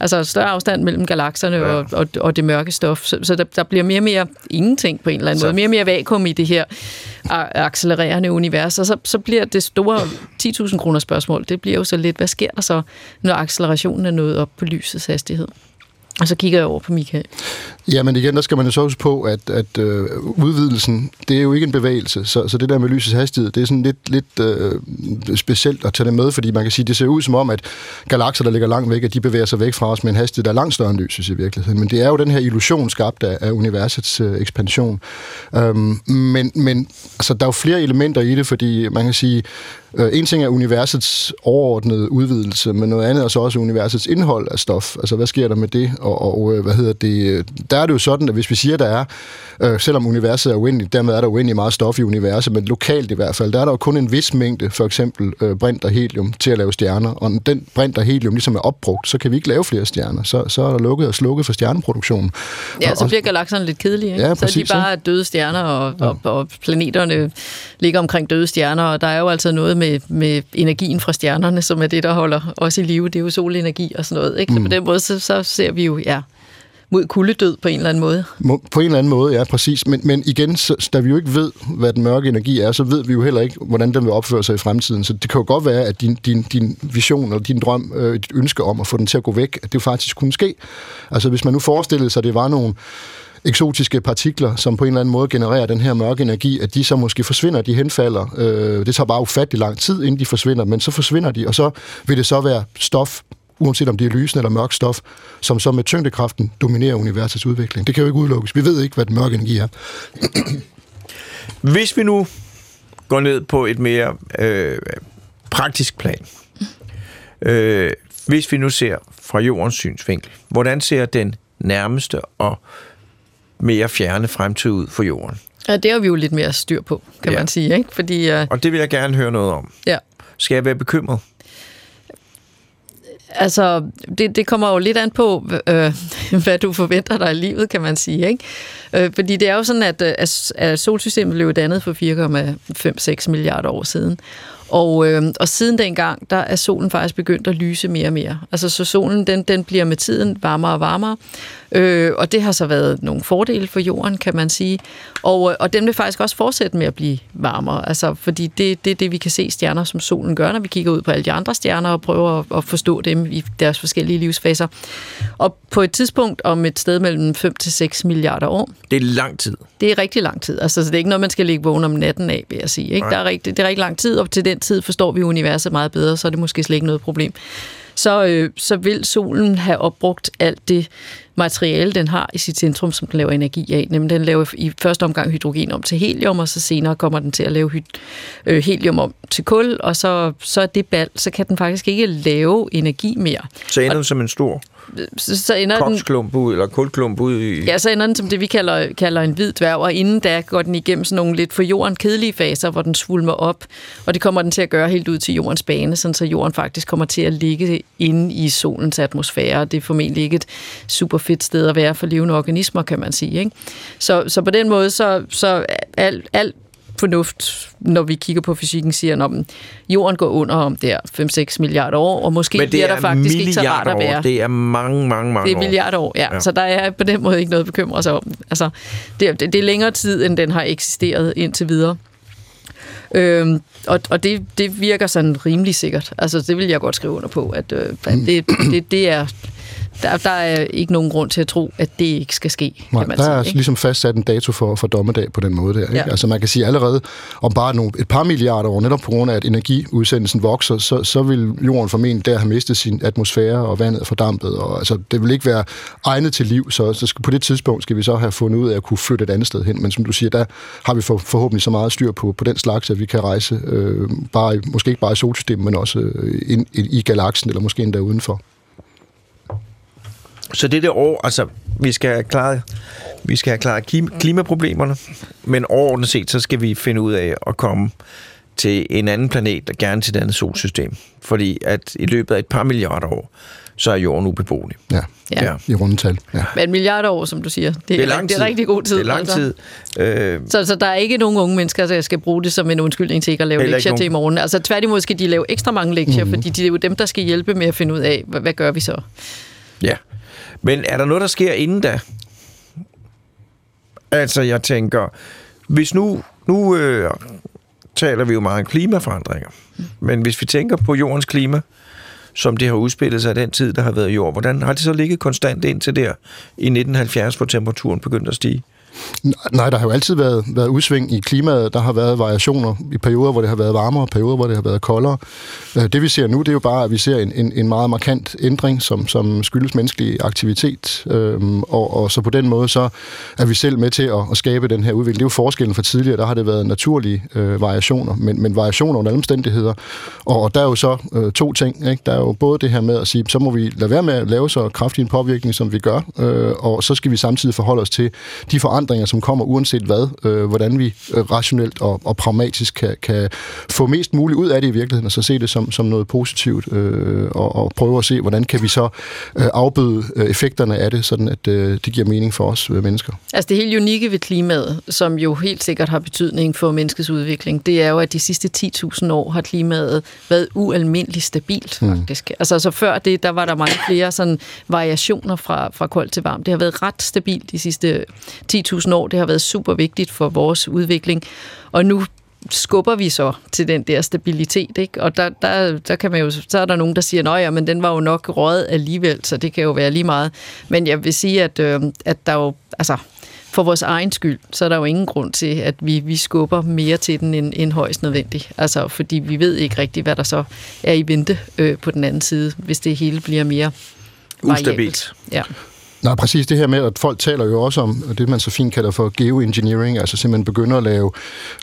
D: altså større afstand mellem galakserne ja. og, og, og det mørke stof. Så, så der, der bliver mere og mere ingenting på en eller anden så. måde. Mere og mere vakuum i det her accelererende univers. Og så, så bliver det store 10.000 kroner spørgsmål, det bliver jo så lidt, hvad sker der så, når accelerationen er nået op på lysets hastighed? Og så kigger jeg over på Michael.
C: Ja, men igen, der skal man jo så huske på, at, at øh, udvidelsen, det er jo ikke en bevægelse. Så, så det der med lysets hastighed, det er sådan lidt, lidt øh, specielt at tage det med, fordi man kan sige, det ser ud som om, at galakser, der ligger langt væk, at de bevæger sig væk fra os med en hastighed, der er langt større end lysets i virkeligheden. Men det er jo den her illusion skabt af, af universets øh, ekspansion. Øhm, men men altså, der er jo flere elementer i det, fordi man kan sige, Øh, en ting er universets overordnede udvidelse, men noget andet er så også universets indhold af stof. Altså, hvad sker der med det? Og, og øh, hvad hedder det? Der er det jo sådan, at hvis vi siger, der er, øh, selvom universet er uendeligt, dermed er der uendelig meget stof i universet, men lokalt i hvert fald, der er der jo kun en vis mængde, for eksempel øh, brint og helium, til at lave stjerner. Og den brint og helium ligesom er opbrugt, så kan vi ikke lave flere stjerner. Så, så er der lukket og slukket for stjerneproduktionen.
D: Ja, og, så bliver galakserne lidt kedelige. Ikke? Ja, præcis, så er de bare døde stjerner, og, ja. og, og planeterne ligger omkring døde stjerner, og der er jo altså noget med, med energien fra stjernerne, som er det, der holder os i live. Det er jo solenergi og sådan noget. Ikke? Så mm. på den måde, så, så ser vi jo, ja, mod kuldedød på en eller anden måde.
C: På en eller anden måde, ja, præcis. Men, men igen, så, da vi jo ikke ved, hvad den mørke energi er, så ved vi jo heller ikke, hvordan den vil opføre sig i fremtiden. Så det kan jo godt være, at din, din, din vision eller din drøm, øh, dit ønske om at få den til at gå væk, at det jo faktisk kunne ske. Altså hvis man nu forestillede sig, at det var nogle eksotiske partikler, som på en eller anden måde genererer den her mørke energi, at de så måske forsvinder, de henfalder. Øh, det tager bare ufattelig lang tid, inden de forsvinder, men så forsvinder de, og så vil det så være stof, uanset om det er lysende eller mørk stof, som så med tyngdekraften dominerer universets udvikling. Det kan jo ikke udelukkes. Vi ved ikke, hvad den mørke energi er.
B: Hvis vi nu går ned på et mere øh, praktisk plan, øh, hvis vi nu ser fra jordens synsvinkel, hvordan ser den nærmeste og mere fjerne fremtid ud for jorden?
D: Ja, det har vi jo lidt mere styr på, kan
B: Ja.
D: man sige. Ikke? Fordi, uh,
B: Og det vil jeg gerne høre noget om.
D: ja,
B: Skal jeg være bekymret?
D: Altså, det, det kommer jo lidt an på, øh, hvad du forventer dig i livet, kan man sige. Ikke? Øh, fordi det er jo sådan, at, øh, at at solsystemet blev dannet for 4,5-6 milliarder år siden. Og, øh, og siden dengang, der er solen faktisk begyndt at lyse mere og mere. Altså, så solen, den, den bliver med tiden varmere og varmere. Øh, og det har så været nogle fordele for jorden, kan man sige. Og, øh, og den vil faktisk også fortsætte med at blive varmere. Altså, fordi det, det er det, vi kan se stjerner som solen gør, når vi kigger ud på alle de andre stjerner og prøver at, at forstå dem i deres forskellige livsfaser. Og på et tidspunkt om et sted mellem 5 til 6 milliarder år,
B: Det er lang tid.
D: det er rigtig lang tid. Altså, så det er ikke noget, man skal ligge vågen om natten af, vil jeg sige. Ikke?
B: Nej.
D: Der er rigtig, det er rigtig lang tid, og til den tid forstår vi universet meget bedre, så er det måske slet ikke noget problem. Så, øh, så vil solen have opbrugt alt det materiale, den har i sit centrum, som den laver energi af. Nemlig den laver i første omgang hydrogen om til helium, og så senere kommer den til at lave øh, helium om til kul, og så, så er det bal, så kan den faktisk ikke lave energi mere.
B: Så ender den som en stor
D: så, ender den,
B: koksklump ud, eller kulklump ud i...
D: Ja, så ender den som det, vi kalder, kalder en hvid dværg, og inden da går den igennem sådan nogle lidt for jorden kedelige faser, hvor den svulmer op, og det kommer den til at gøre helt ud til jordens bane, sådan så jorden faktisk kommer til at ligge inde i solens atmosfære. Det er formentlig ikke et super fedt sted at være for levende organismer, kan man sige. Ikke? Så, så på den måde, så, så alt, alt fornuft, når vi kigger på fysikken, siger, at jorden går under om der 5-6 milliarder år, og måske
B: Men det er
D: der faktisk ikke så rart at være.
B: år. Det er mange, mange, mange
D: Det er milliarder år, ja.
B: Ja.
D: ja. Så der er på den måde ikke noget at bekymre sig om. Altså, det, er- det er længere tid, end den har eksisteret indtil videre. Øhm, og og det, det virker sådan rimelig sikkert. Altså, det vil jeg godt skrive under på, at, øh, at det, det, det er... Der, der er ikke nogen grund til at tro, at det ikke skal ske,
C: Nej,
D: kan man
C: der
D: sige.
C: er
D: ikke?
C: ligesom fastsat en dato for, for dommedag på den måde der. Ikke?
D: Ja.
C: Altså man kan sige allerede, om bare nogle, et par milliarder år, netop på grund af, at energiudsendelsen vokser, så, så vil jorden formentlig der have mistet sin atmosfære, og vandet er fordampet. Og, altså, det vil ikke være egnet til liv, så, så skal, på det tidspunkt skal vi så have fundet ud af at kunne flytte et andet sted hen. Men som du siger, der har vi for, forhåbentlig så meget styr på, på den slags, at vi kan rejse, øh, bare, måske ikke bare i solsystemet, men også øh, ind, i, i galaksen, eller måske endda udenfor.
B: Så det der år, altså, vi skal have klaret, vi skal have klaret klim- klimaproblemerne, men overordnet set, så skal vi finde ud af at komme til en anden planet, og gerne til et andet solsystem. Fordi at i løbet af et par milliarder år, så er jorden ubeboelig.
C: Ja,
D: Ja.
B: Ja.
C: i rundetal. Ja.
D: Men milliarder år, som du siger, det,
B: Det er lang
D: det
B: tid.
D: er rigtig god tid.
B: Det er lang
D: altså.
B: tid. Øh,
D: Så, så der er ikke nogen unge mennesker, der skal bruge det som en undskyldning til ikke at lave
B: Heller
D: lektier til i
B: nogen.
D: morgen. Altså tværtimod skal de lave ekstra mange lektier, mm-hmm. fordi det er jo dem, der skal hjælpe med at finde ud af, hvad, hvad gør vi så?
B: ja. Men er der noget, der sker inden da? Altså, jeg tænker, hvis nu, nu øh, taler vi jo meget om klimaforandringer, men hvis vi tænker på jordens klima, som det har udspillet sig den tid, der har været jord, hvordan har det så ligget konstant indtil der i 1970, hvor temperaturen begyndte at stige?
C: Nej, der har jo altid været, været udsving i klimaet. Der har været variationer i perioder, hvor det har været varmere, perioder, hvor det har været koldere. Øh, det vi ser nu, det er jo bare, at vi ser en, en, en meget markant ændring, som, som skyldes menneskelig aktivitet. Øhm, og, og så på den måde, så er vi selv med til at, at skabe den her udvikling. Det er jo forskellen fra tidligere. Der har det været naturlige øh, variationer, men, men variationer under alle omstændigheder. Og, og der er jo så øh, to ting. Ikke? Der er jo både det her med at sige, så må vi lade være med at lave så kraftig en påvirkning, som vi gør, øh, og så skal vi samtidig forholde os til de forandringer, forandringer, som kommer uanset hvad, øh, hvordan vi øh, rationelt og, og pragmatisk kan, kan få mest muligt ud af det i virkeligheden, og så se det som, som noget positivt, øh, og, og prøve at se, hvordan kan vi så øh, afbøde øh, effekterne af det, sådan at øh, det giver mening for os øh, mennesker.
D: Altså det helt unikke ved klimaet, som jo helt sikkert har betydning for menneskets udvikling, det er jo, at de sidste 10.000 år har klimaet været ualmindeligt stabilt, mm. faktisk. Altså så før det, der var der mange flere sådan variationer fra, fra koldt til varmt. Det har været ret stabilt de sidste 10.000 år. Det har været super vigtigt for vores udvikling. Og nu skubber vi så til den der stabilitet, ikke? Og der, der, der kan man jo, så er der nogen, der siger, at men den var jo nok røget alligevel, så det kan jo være lige meget. Men jeg vil sige, at, øh, at der jo, altså, for vores egen skyld, så er der jo ingen grund til, at vi, vi skubber mere til den end, end højst nødvendigt. Altså, fordi vi ved ikke rigtigt, hvad der så er i vente øh, på den anden side, hvis det hele bliver mere
B: Ustabilt.
D: Ja.
C: Nej, præcis det her med, at folk taler jo også om det, man så fint kalder for geoengineering, altså simpelthen begynder at lave,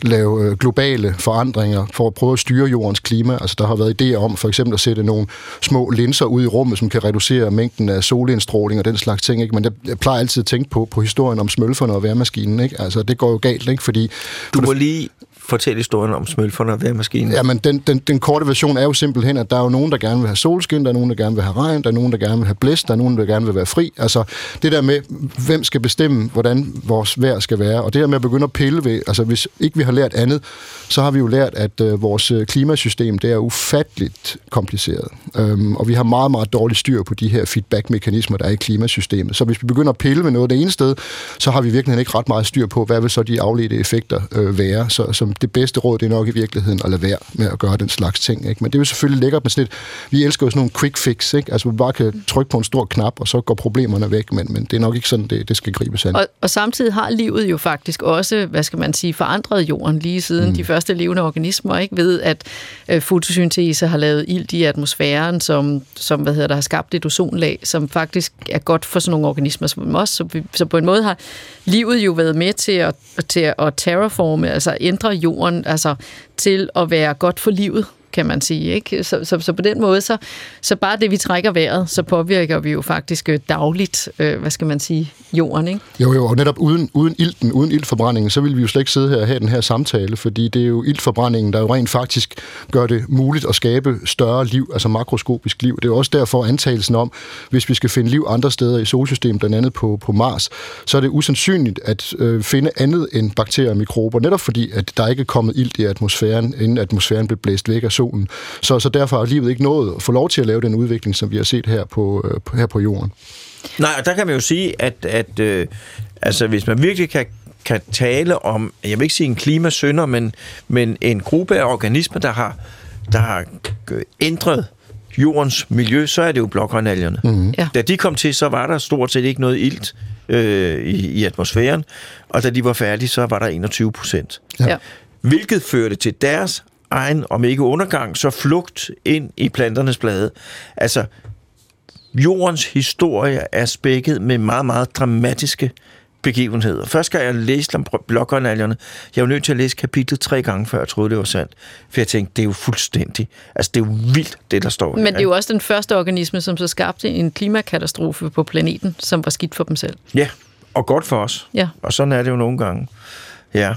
C: lave øh, globale forandringer for at prøve at styre jordens klima. Altså der har været idéer om for eksempel at sætte nogle små linser ud i rummet, som kan reducere mængden af solindstråling og den slags ting. Ikke? Men jeg, jeg plejer altid at tænke på, på historien om smølferne og værmaskinen. Ikke? Altså det går jo galt, ikke? fordi...
B: Du må lige fortælle historien om smølferne og vejrmaskinen.
C: Jamen, den, den, den korte version er jo simpelthen, at der er jo nogen, der gerne vil have solskin, der er nogen, der gerne vil have regn, der er nogen, der gerne vil have blæst, der er nogen, der gerne vil være fri. Altså, det der med, hvem skal bestemme, hvordan vores vejr skal være, og det der med at begynde at pille ved, altså hvis ikke vi har lært andet, så har vi jo lært, at øh, vores øh, klimasystem, det er ufatteligt kompliceret. Øhm, og vi har meget, meget dårligt styr på de her feedback-mekanismer, der er i klimasystemet. Så hvis vi begynder at pille ved noget det ene sted, så har vi virkelig ikke ret meget styr på, hvad vil så de afledte effekter øh, være. Så som det bedste råd, det er nok i virkeligheden at lade være med at gøre den slags ting. Ikke? Men det er jo selvfølgelig lækkert med sådan et, vi elsker jo sådan nogle quick fix, ikke? altså vi bare kan trykke på en stor knap, og så går problemerne væk, men, men det er nok ikke sådan, det, det skal gribes an.
D: Og, og samtidig har livet jo faktisk også, hvad skal man sige, forandret jorden lige siden mm. de første levende organismer, ikke ved at øh, fotosyntese har lavet ilt i atmosfæren, som, som hvad hedder der, har skabt et ozonlag, som faktisk er godt for sådan nogle organismer som os. Så, vi, så på en måde har livet jo været med til at, til at terraforme, altså ændre jorden altså, til at være godt for livet kan man sige. Ikke? Så, så, så på den måde, så, så bare det, vi trækker vejret, så påvirker vi jo faktisk øh, dagligt, øh, hvad skal man sige, jorden. Ikke?
C: Jo, jo, og netop uden, uden ilten, uden iltforbrændingen, så ville vi jo slet ikke sidde her og have den her samtale, fordi det er jo iltforbrændingen, der jo rent faktisk gør det muligt at skabe større liv, altså makroskopisk liv. Det er jo også derfor antagelsen om, hvis vi skal finde liv andre steder i solsystemet, blandt andet på, på Mars, så er det usandsynligt at øh, finde andet end bakterier og mikrober, netop fordi, at der ikke er kommet ilt i atmosfæren, inden atmosfæren blev blæst væk af solen. Så, så derfor har livet ikke nået at få lov til at lave den udvikling, som vi har set her på, øh, her på jorden.
B: Nej, og der kan man jo sige, at, at øh, altså, hvis man virkelig kan, kan tale om, jeg vil ikke sige en klimasønder, men, men en gruppe af organismer, der har, der har ændret jordens miljø, så er det jo blågrønalgerne. Mm-hmm. Ja. Da de kom til, så var der stort set ikke noget ilt øh, i, i atmosfæren, og da de var færdige, så var der 21 procent. Ja. Hvilket førte til deres egen, om ikke undergang, så flugt ind i planternes blade. Altså, jordens historie er spækket med meget, meget dramatiske begivenheder. Først skal jeg læse om blokkernaljerne. Jeg var nødt til at læse kapitlet tre gange, før jeg troede, det var sandt. For jeg tænkte, det er jo fuldstændig... Altså, det er jo vildt, det der står
D: Men det er jo også den første organisme, som så skabte en klimakatastrofe på planeten, som var skidt for dem selv.
B: Ja, og godt for os.
D: Ja.
B: Og sådan er det jo nogle gange. Ja.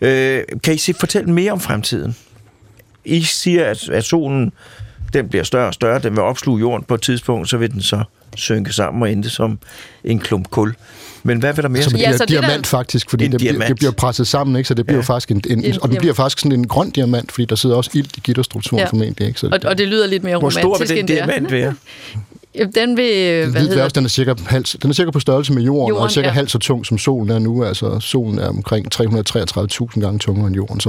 B: Øh, kan I se, fortælle mere om fremtiden? I siger, at, at solen den bliver større og større, den vil opsluge jorden på et tidspunkt, så vil den så synke sammen og ende som en klump kul. Men hvad vil der mere
C: Som
B: ske?
C: ja, så diamant der... faktisk, fordi det,
B: diamant.
C: det bliver presset sammen, ikke? så det bliver ja. faktisk en, en, en, og det bliver faktisk sådan en grøn diamant, fordi der sidder også ilt i gitterstrukturen ja. formentlig. Ikke? Så
D: og, og det lyder lidt mere
B: romantisk
D: Hvor
B: stor vil den diamant være?
D: Den vil...
C: Hvad hedder den er cirka hals, den er cirka på størrelse med jorden, jorden og cirka ja. halvt så tung som solen er nu. Altså solen er omkring 333.000 gange tungere end jorden. Så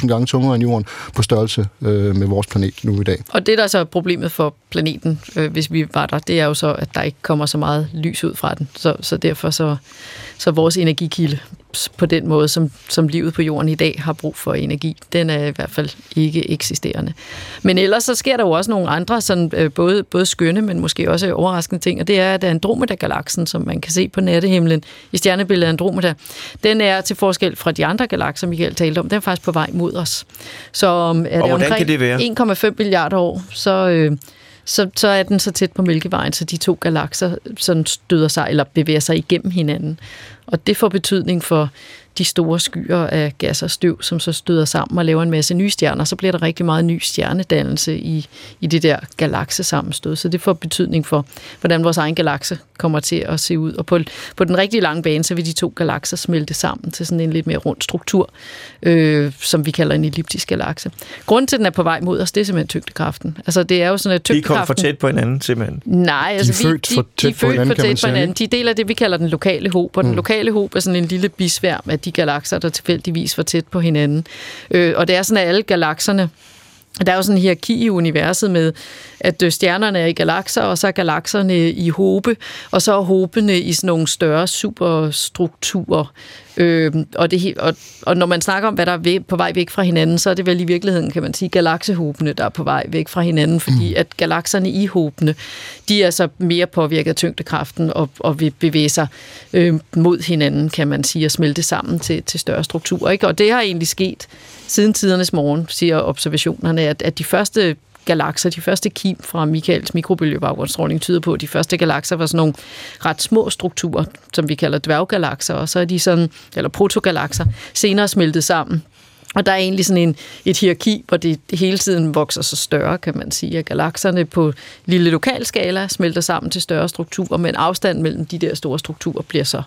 C: 150.000 gange tungere end jorden på størrelse øh, med vores planet nu i dag.
D: Og det, der er så problemet for planeten, øh, hvis vi var der, det er jo så, at der ikke kommer så meget lys ud fra den. Så, så derfor så, så vores energikilde på den måde, som, som livet på jorden i dag har brug for energi. Den er i hvert fald ikke eksisterende. Men ellers så sker der jo også nogle andre, sådan, øh, både, både skønne, men måske også overraskende ting, og det er, at Andromeda-galaksen, som man kan se på nattehimlen i stjernebilledet Andromeda, den er til forskel fra de andre galakser, Michael talte om, den er faktisk på vej mod os. Så er
B: og
D: det omkring 1,5 milliarder år, så... Øh, så, så er den så tæt på Mælkevejen, så de to galakser sådan støder sig eller bevæger sig igennem hinanden. Og det får betydning for de store skyer af gas og støv, som så støder sammen og laver en masse nye stjerner, så bliver der rigtig meget ny stjernedannelse i, i det der galaksesammenstød. Så det får betydning for, hvordan vores egen galakse kommer til at se ud. Og på, på den rigtig lange bane, så vil de to galakser smelte sammen til sådan en lidt mere rund struktur, øh, som vi kalder en elliptisk galakse. Grunden til, at den er på vej mod os, det er simpelthen tyngdekraften. Altså, det er jo sådan, at tyngdekraften...
B: De kommer for tæt på hinanden, simpelthen.
D: Nej, altså,
C: de er født for tæt,
D: de, de
C: på, hinanden,
D: for tæt på hinanden. De deler det, vi kalder den lokale håb, og den mm. lokale håb er sådan en lille bisværm af de galakser, der tilfældigvis var tæt på hinanden. Øh, og det er sådan, at alle galakserne der er jo sådan en hierarki i universet med, at øh, stjernerne er i galakser, og så er galakserne i hobe, og så er hobene i sådan nogle større superstrukturer. Øh, og, det, og, og når man snakker om, hvad der er på vej væk fra hinanden, så er det vel i virkeligheden, kan man sige, galaksehobene, der er på vej væk fra hinanden, fordi mm. at galakserne i hobene, de er så mere påvirket af tyngdekraften og, og vil bevæge sig øh, mod hinanden, kan man sige, og smelte sammen til, til større strukturer. Ikke? Og det har egentlig sket siden tidernes morgen, siger observationerne, at, at de første galakser, de første kim fra Michaels mikrobølgebaggrundsstråling tyder på, at de første galakser var sådan nogle ret små strukturer, som vi kalder dværggalakser, og så er de sådan, eller protogalakser, senere smeltet sammen. Og der er egentlig sådan en, et hierarki, hvor det hele tiden vokser så større, kan man sige, at galakserne på lille lokalskala smelter sammen til større strukturer, men afstanden mellem de der store strukturer bliver så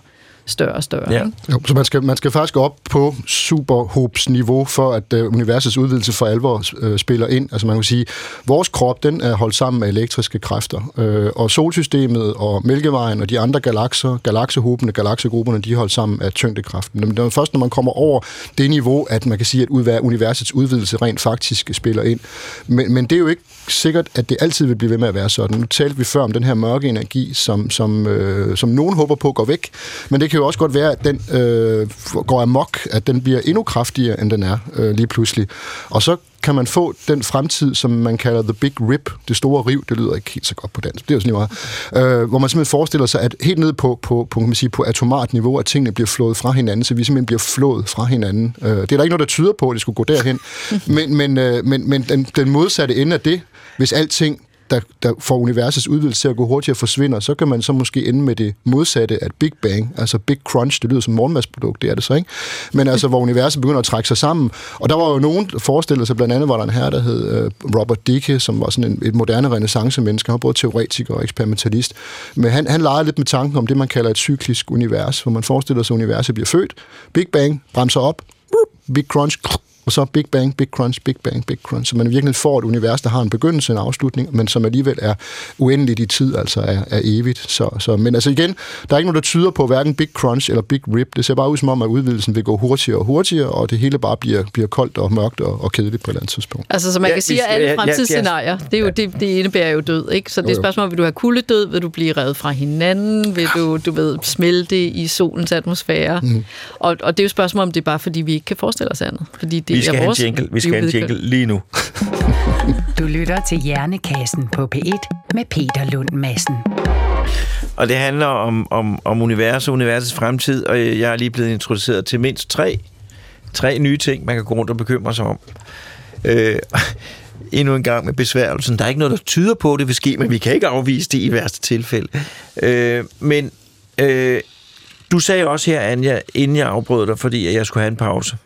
D: større og større. Ja.
C: Jo, så man skal, man skal faktisk op på superhobsniveau, for at uh, universets udvidelse for alvor uh, spiller ind. Altså man kan sige, vores krop, den er holdt sammen med elektriske kræfter. Uh, og solsystemet og Mælkevejen og de andre galakser, galaksehobene, galaksegrupperne, de er holdt sammen af tyngdekraften. Men det er først, når man kommer over det niveau, at man kan sige, at universets udvidelse rent faktisk spiller ind. Men, men det er jo ikke sikkert, at det altid vil blive ved med at være sådan. Nu talte vi før om den her mørke energi, som, som, øh, som nogen håber på går væk, men det kan jo også godt være, at den øh, går amok, at den bliver endnu kraftigere, end den er øh, lige pludselig. Og så kan man få den fremtid, som man kalder the big rip, det store riv, det lyder ikke helt så godt på dansk, det er jo sådan meget, øh, hvor man simpelthen forestiller sig, at helt ned på, på, på, kan man sige, på atomart niveau, at tingene bliver flået fra hinanden, så vi simpelthen bliver flået fra hinanden. Øh, det er der ikke noget, der tyder på, at det skulle gå derhen, men, men, øh, men, men den, den modsatte ende af det, hvis alting der, der får universets udvidelse til at gå hurtigere forsvinder, så kan man så måske ende med det modsatte af Big Bang, altså Big Crunch, det lyder som morgenmadsprodukt, det er det så, ikke? Men altså, hvor universet begynder at trække sig sammen. Og der var jo nogen, der forestillede sig, blandt andet var der en her, der hed uh, Robert Dicke, som var sådan en, et moderne renaissance-menneske, han var både teoretiker og eksperimentalist. Men han, han legede lidt med tanken om det, man kalder et cyklisk univers, hvor man forestiller sig, at universet bliver født, Big Bang bremser op, Big Crunch, og så Big Bang, Big Crunch, Big Bang, Big Crunch. Så man virkelig får et univers, der har en begyndelse, en afslutning, men som alligevel er uendeligt i tid, altså er, er evigt. Så, så, men altså igen, der er ikke noget, der tyder på hverken Big Crunch eller Big Rip. Det ser bare ud som om, at udvidelsen vil gå hurtigere og hurtigere, og det hele bare bliver, bliver koldt og mørkt og, og kedeligt på et eller andet tidspunkt.
D: Altså, så man kan ja, sige, at alle fremtidsscenarier, det, er jo, det, det indebærer jo død, ikke? Så det er et spørgsmål, vil du have kuldedød? Vil du blive revet fra hinanden? Vil du, du ved, smelte i solens atmosfære? Mm. Og, og det er jo et spørgsmål, om det er bare, fordi vi ikke kan forestille os andet. Fordi det
B: vi skal er vores vi skal have en jingle lige nu.
A: du lytter til Hjernekassen på P1 med Peter Lund Madsen.
B: Og det handler om, om, om universet, universets fremtid, og jeg er lige blevet introduceret til mindst tre, tre nye ting, man kan gå rundt og bekymre sig om. Øh, endnu en gang med besværgelsen. Der er ikke noget, der tyder på, at det vil ske, men vi kan ikke afvise det i værste tilfælde. Øh, men øh, du sagde også her, Anja, inden jeg afbrød dig, fordi jeg skulle have en pause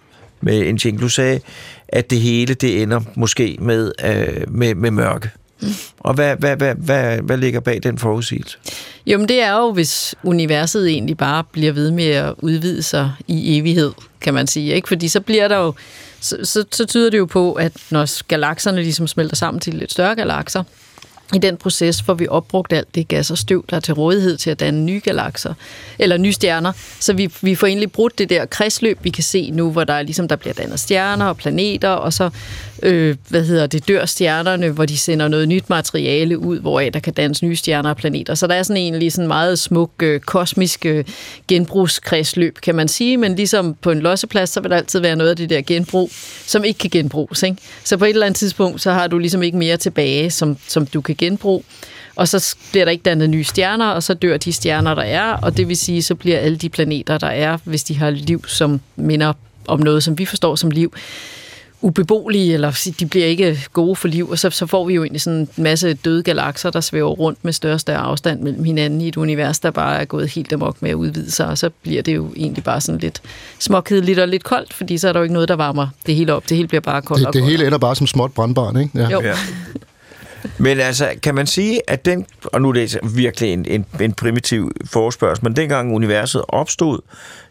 B: med en ting. Du sagde, at det hele det ender måske med, øh, med, med mørke. Mm. Og hvad, hvad, hvad, hvad, hvad ligger bag den forudsigelse?
D: Jo, men det er jo, hvis universet egentlig bare bliver ved med at udvide sig i evighed, kan man sige. Ikke? Fordi så bliver der jo, så, så, så tyder det jo på, at når galakserne ligesom smelter sammen til lidt større galakser, i den proces får vi opbrugt alt det gas og støv, der er til rådighed til at danne nye galakser, eller nye stjerner. Så vi, vi får egentlig brudt det der kredsløb, vi kan se nu, hvor der er ligesom der bliver dannet stjerner og planeter, og så øh, hvad hedder det, dør stjernerne, hvor de sender noget nyt materiale ud, hvoraf der kan dannes nye stjerner og planeter. Så der er sådan egentlig sådan meget smuk øh, kosmisk øh, genbrugskredsløb, kan man sige, men ligesom på en losseplads, så vil der altid være noget af det der genbrug, som ikke kan genbruges. Ikke? Så på et eller andet tidspunkt, så har du ligesom ikke mere tilbage, som, som du kan genbruge og så bliver der ikke dannet nye stjerner, og så dør de stjerner, der er, og det vil sige, så bliver alle de planeter, der er, hvis de har liv, som minder om noget, som vi forstår som liv, ubeboelige, eller de bliver ikke gode for liv, og så, så får vi jo egentlig sådan en masse døde galakser, der svæver rundt med større og større afstand mellem hinanden i et univers, der bare er gået helt amok med at udvide sig, og så bliver det jo egentlig bare sådan lidt småkedeligt og lidt koldt, fordi så er der jo ikke noget, der varmer det hele op. Det hele bliver bare koldt
C: Det, det hele ender bare som småt brandbarn, ikke?
D: Ja. Jo. Ja.
B: Men altså, kan man sige, at den, og nu er det virkelig en, en, en primitiv forespørgsel, men dengang universet opstod,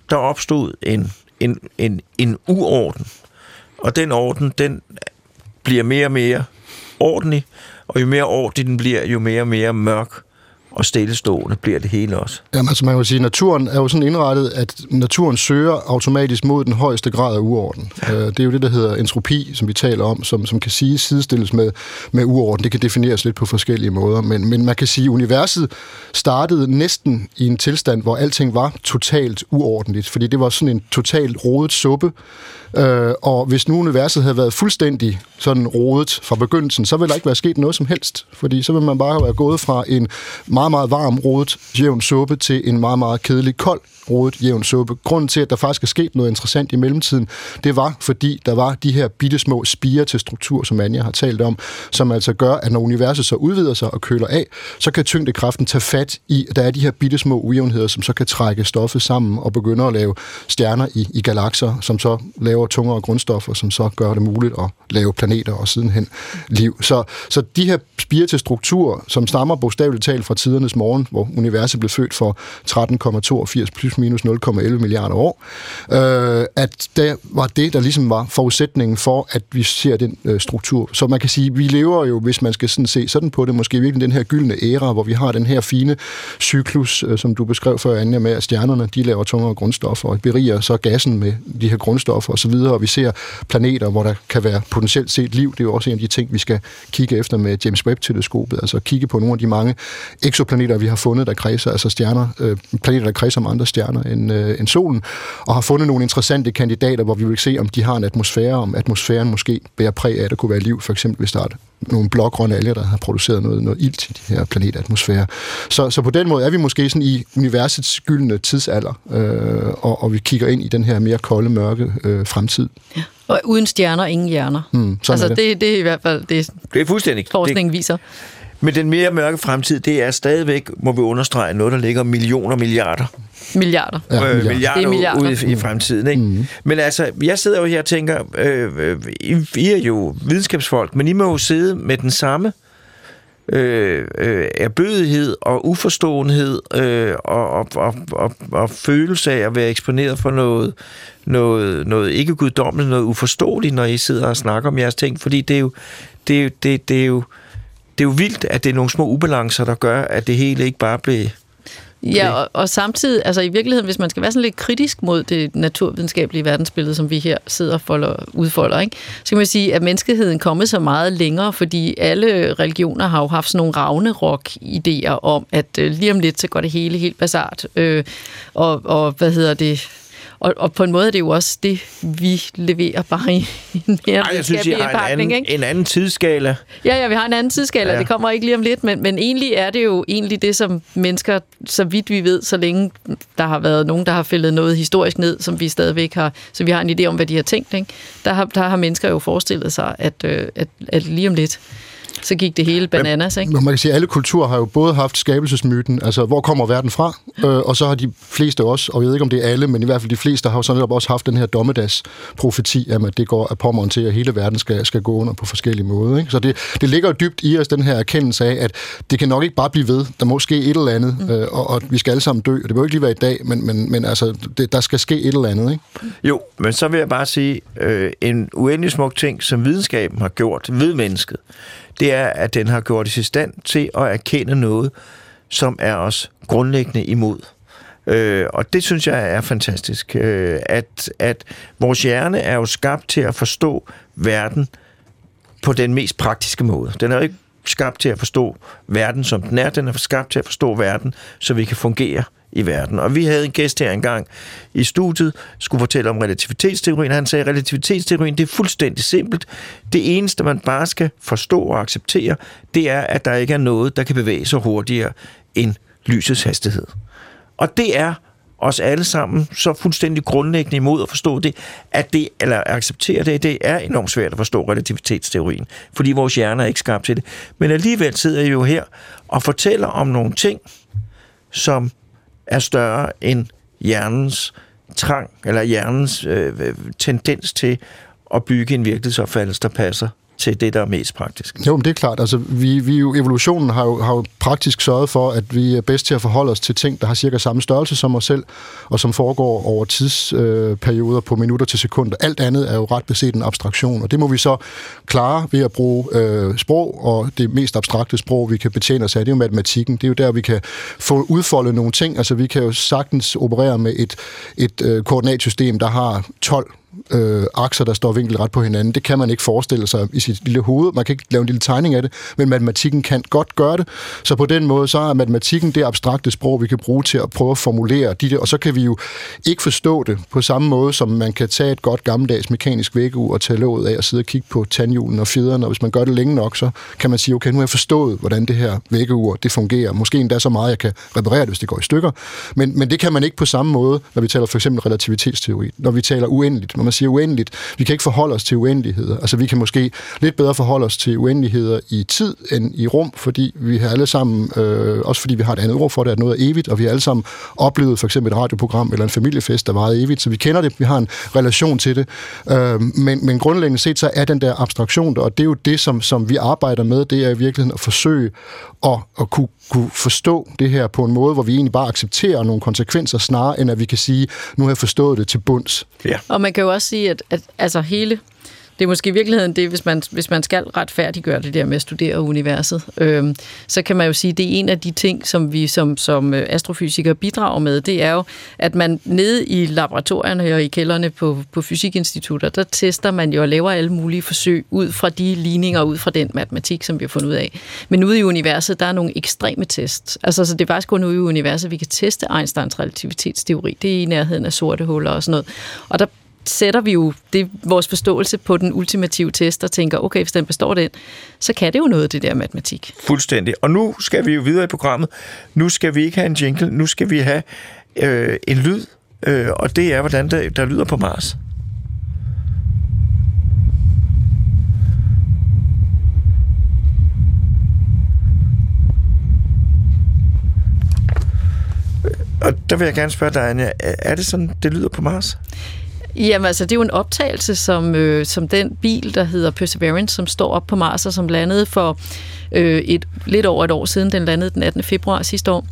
B: der opstod en, en, en, en uorden. Og den orden, den bliver mere og mere ordentlig, og jo mere ordentlig den bliver, jo mere og mere mørk og stillestående bliver det hele også.
C: Jamen, altså man kan sige, at naturen er jo sådan indrettet, at naturen søger automatisk mod den højeste grad af uorden. Ja. Øh, det er jo det, der hedder entropi, som vi taler om, som, som kan sige sidestilles med, med uorden. Det kan defineres lidt på forskellige måder, men, men man kan sige, at universet startede næsten i en tilstand, hvor alting var totalt uordentligt, fordi det var sådan en totalt rodet suppe, Øh, og hvis nu universet havde været fuldstændig sådan rodet fra begyndelsen, så ville der ikke være sket noget som helst. Fordi så ville man bare være gået fra en meget, meget varm, rodet, jævn suppe til en meget, meget kedelig, kold, rodet, jævn suppe. Grunden til, at der faktisk er sket noget interessant i mellemtiden, det var, fordi der var de her bitte små spire til struktur, som Anja har talt om, som altså gør, at når universet så udvider sig og køler af, så kan tyngdekraften tage fat i, at der er de her bitte små ujævnheder, som så kan trække stoffet sammen og begynde at lave stjerner i, i galakser, som så laver tungere grundstoffer, som så gør det muligt at lave planeter og sidenhen liv. Så, så de her spire til struktur, som stammer bogstaveligt talt fra tidernes morgen, hvor universet blev født for 13,82 plus minus 0,11 milliarder år, øh, at det var det, der ligesom var forudsætningen for, at vi ser den øh, struktur. Så man kan sige, vi lever jo, hvis man skal sådan se sådan på det, måske virkelig den her gyldne æra, hvor vi har den her fine cyklus, øh, som du beskrev før, Anja, med at stjernerne, de laver tungere grundstoffer, og beriger så gassen med de her grundstoffer osv., og vi ser planeter, hvor der kan være potentielt set liv. Det er jo også en af de ting, vi skal kigge efter med James Webb-teleskopet, altså kigge på nogle af de mange eksoplaneter, vi har fundet, der kredser, altså stjerner, øh, planeter, der kredser om andre stjerner end, øh, end solen, og har fundet nogle interessante kandidater, hvor vi vil se, om de har en atmosfære, om atmosfæren måske bærer præg af, at der kunne være liv, for eksempel hvis der er nogle blågrønne alger, der har produceret noget, noget ilt i de her planetatmosfære. Så, så på den måde er vi måske sådan i universets gyldne tidsalder, øh, og, og vi kigger ind i den her mere kolde, mørke øh, fremtid.
D: Ja. Og uden stjerner, ingen hjerner. Hmm, altså, det. Det, det er i hvert fald det,
B: det er fuldstændig.
D: forskningen viser.
B: Men den mere mørke fremtid, det er stadigvæk, må vi understrege, noget, der ligger millioner milliarder.
D: Milliarder.
B: Ja, milliarder. Øh, milliarder, det er milliarder. ude i, i fremtiden. Ikke? Mm. Men altså, jeg sidder jo her og tænker, øh, øh, I er jo videnskabsfolk, men I må jo sidde med den samme øh, øh, erbødighed og uforståenhed øh, og, og, og, og, og følelse af at være eksponeret for noget, noget, noget ikke guddommeligt, noget uforståeligt, når I sidder og snakker om jeres ting, fordi det er jo, det er, det, det er jo det er jo vildt, at det er nogle små ubalancer, der gør, at det hele ikke bare bliver...
D: Ja, og, og samtidig, altså i virkeligheden, hvis man skal være sådan lidt kritisk mod det naturvidenskabelige verdensbillede, som vi her sidder og folder, udfolder, ikke? så kan man sige, at menneskeheden kommet så meget længere, fordi alle religioner har jo haft sådan nogle ravne rock-idéer om, at øh, lige om lidt, så går det hele helt basart. Øh, og, og hvad hedder det? Og, og på en måde er det jo også det, vi leverer bare i en mere
B: Ej, jeg synes, I har en anden, ikke? en anden tidsskala.
D: Ja, ja, vi har en anden tidsskala. Ja. Det kommer ikke lige om lidt, men, men egentlig er det jo egentlig det, som mennesker, så vidt vi ved, så længe der har været nogen, der har fældet noget historisk ned, som vi stadigvæk har, så vi har en idé om, hvad de har tænkt. Ikke? Der, har, der har mennesker jo forestillet sig, at, øh, at, at lige om lidt, så gik det hele bananas, ikke?
C: Man kan sige, at alle kulturer har jo både haft skabelsesmyten, altså hvor kommer verden fra, øh, og så har de fleste også, og jeg ved ikke om det er alle, men i hvert fald de fleste har jo sådan også haft den her dommedags-profeti, at det går af pommeren til, at hele verden skal, skal gå under på forskellige måder. Ikke? Så det, det ligger dybt i os, den her erkendelse af, at det kan nok ikke bare blive ved. Der må ske et eller andet, mm. øh, og, og vi skal alle sammen dø. Og det må ikke lige være i dag, men, men, men altså, det, der skal ske et eller andet. Ikke?
B: Jo, men så vil jeg bare sige, øh, en uendelig smuk ting, som videnskaben har gjort ved mennesket, det er, at den har gjort os i stand til at erkende noget, som er os grundlæggende imod. Øh, og det synes jeg er fantastisk. Øh, at, at vores hjerne er jo skabt til at forstå verden på den mest praktiske måde. Den er jo ikke skabt til at forstå verden, som den er. Den er skabt til at forstå verden, så vi kan fungere i verden. Og vi havde en gæst her engang i studiet, skulle fortælle om relativitetsteorien. Han sagde, at relativitetsteorien det er fuldstændig simpelt. Det eneste, man bare skal forstå og acceptere, det er, at der ikke er noget, der kan bevæge sig hurtigere end lysets hastighed. Og det er os alle sammen så fuldstændig grundlæggende imod at forstå det, at det, eller acceptere det, det er enormt svært at forstå relativitetsteorien, fordi vores hjerner er ikke skabt til det. Men alligevel sidder jeg jo her og fortæller om nogle ting, som er større end hjernens trang, eller hjernens øh, øh tendens til at bygge en virkelighedsopfattelse, der passer til det, der er mest praktisk.
C: Jo, men det er klart. Altså, vi, vi jo, evolutionen har jo, har jo praktisk sørget for, at vi er bedst til at forholde os til ting, der har cirka samme størrelse som os selv, og som foregår over tidsperioder øh, på minutter til sekunder. Alt andet er jo ret beset en abstraktion, og det må vi så klare ved at bruge øh, sprog, og det mest abstrakte sprog, vi kan betjene os af, det er jo matematikken. Det er jo der, vi kan få udfoldet nogle ting. Altså, vi kan jo sagtens operere med et, et øh, koordinatsystem, der har 12 øh, akser, der står vinkelret på hinanden. Det kan man ikke forestille sig i sit lille hoved. Man kan ikke lave en lille tegning af det, men matematikken kan godt gøre det. Så på den måde, så er matematikken det abstrakte sprog, vi kan bruge til at prøve at formulere de der, og så kan vi jo ikke forstå det på samme måde, som man kan tage et godt gammeldags mekanisk vækkeur og tage låget af og sidde og kigge på tandhjulen og fjederne, og hvis man gør det længe nok, så kan man sige, okay, nu har jeg forstået, hvordan det her vækkeur, det fungerer. Måske endda så meget, jeg kan reparere det, hvis det går i stykker. Men, men det kan man ikke på samme måde, når vi taler for eksempel relativitetsteori, når vi taler uendeligt, når man siger uendeligt. Vi kan ikke forholde os til uendeligheder. Altså vi kan måske lidt bedre forholde os til uendeligheder i tid end i rum, fordi vi har alle sammen, øh, også fordi vi har et andet ord for det, at noget er evigt, og vi har alle sammen oplevet for eksempel et radioprogram eller en familiefest, der var evigt, så vi kender det, vi har en relation til det. Øh, men, men grundlæggende set, så er den der abstraktion der, og det er jo det, som, som vi arbejder med, det er i virkeligheden at forsøge at, at kunne, kunne forstå det her på en måde, hvor vi egentlig bare accepterer nogle konsekvenser, snarere end at vi kan sige, nu har jeg forstået det til bunds.
D: Ja. Og man kan jo også sige, at, at altså hele det er måske i virkeligheden det, hvis man, hvis man skal retfærdiggøre det der med at studere universet, øh, så kan man jo sige, at det er en af de ting, som vi som, som øh, astrofysikere bidrager med, det er jo, at man nede i laboratorierne og i kælderne på, på fysikinstitutter, der tester man jo og laver alle mulige forsøg ud fra de ligninger, ud fra den matematik, som vi har fundet ud af. Men ude i universet, der er nogle ekstreme tests. Altså, så det er faktisk kun ude i universet, vi kan teste Einsteins relativitetsteori. Det er i nærheden af sorte huller og sådan noget. Og der sætter vi jo det, vores forståelse på den ultimative test og tænker, okay, hvis den består den, så kan det jo noget, det der matematik.
B: Fuldstændig. Og nu skal vi jo videre i programmet. Nu skal vi ikke have en jingle, nu skal vi have øh, en lyd, øh, og det er, hvordan der, der lyder på Mars. Og der vil jeg gerne spørge dig, Anja, er det sådan, det lyder på Mars?
D: Jamen altså, det er jo en optagelse, som, øh, som den bil, der hedder Perseverance, som står op på Mars, og som landede for øh, et, lidt over et år siden. Den landede den 18. februar sidste år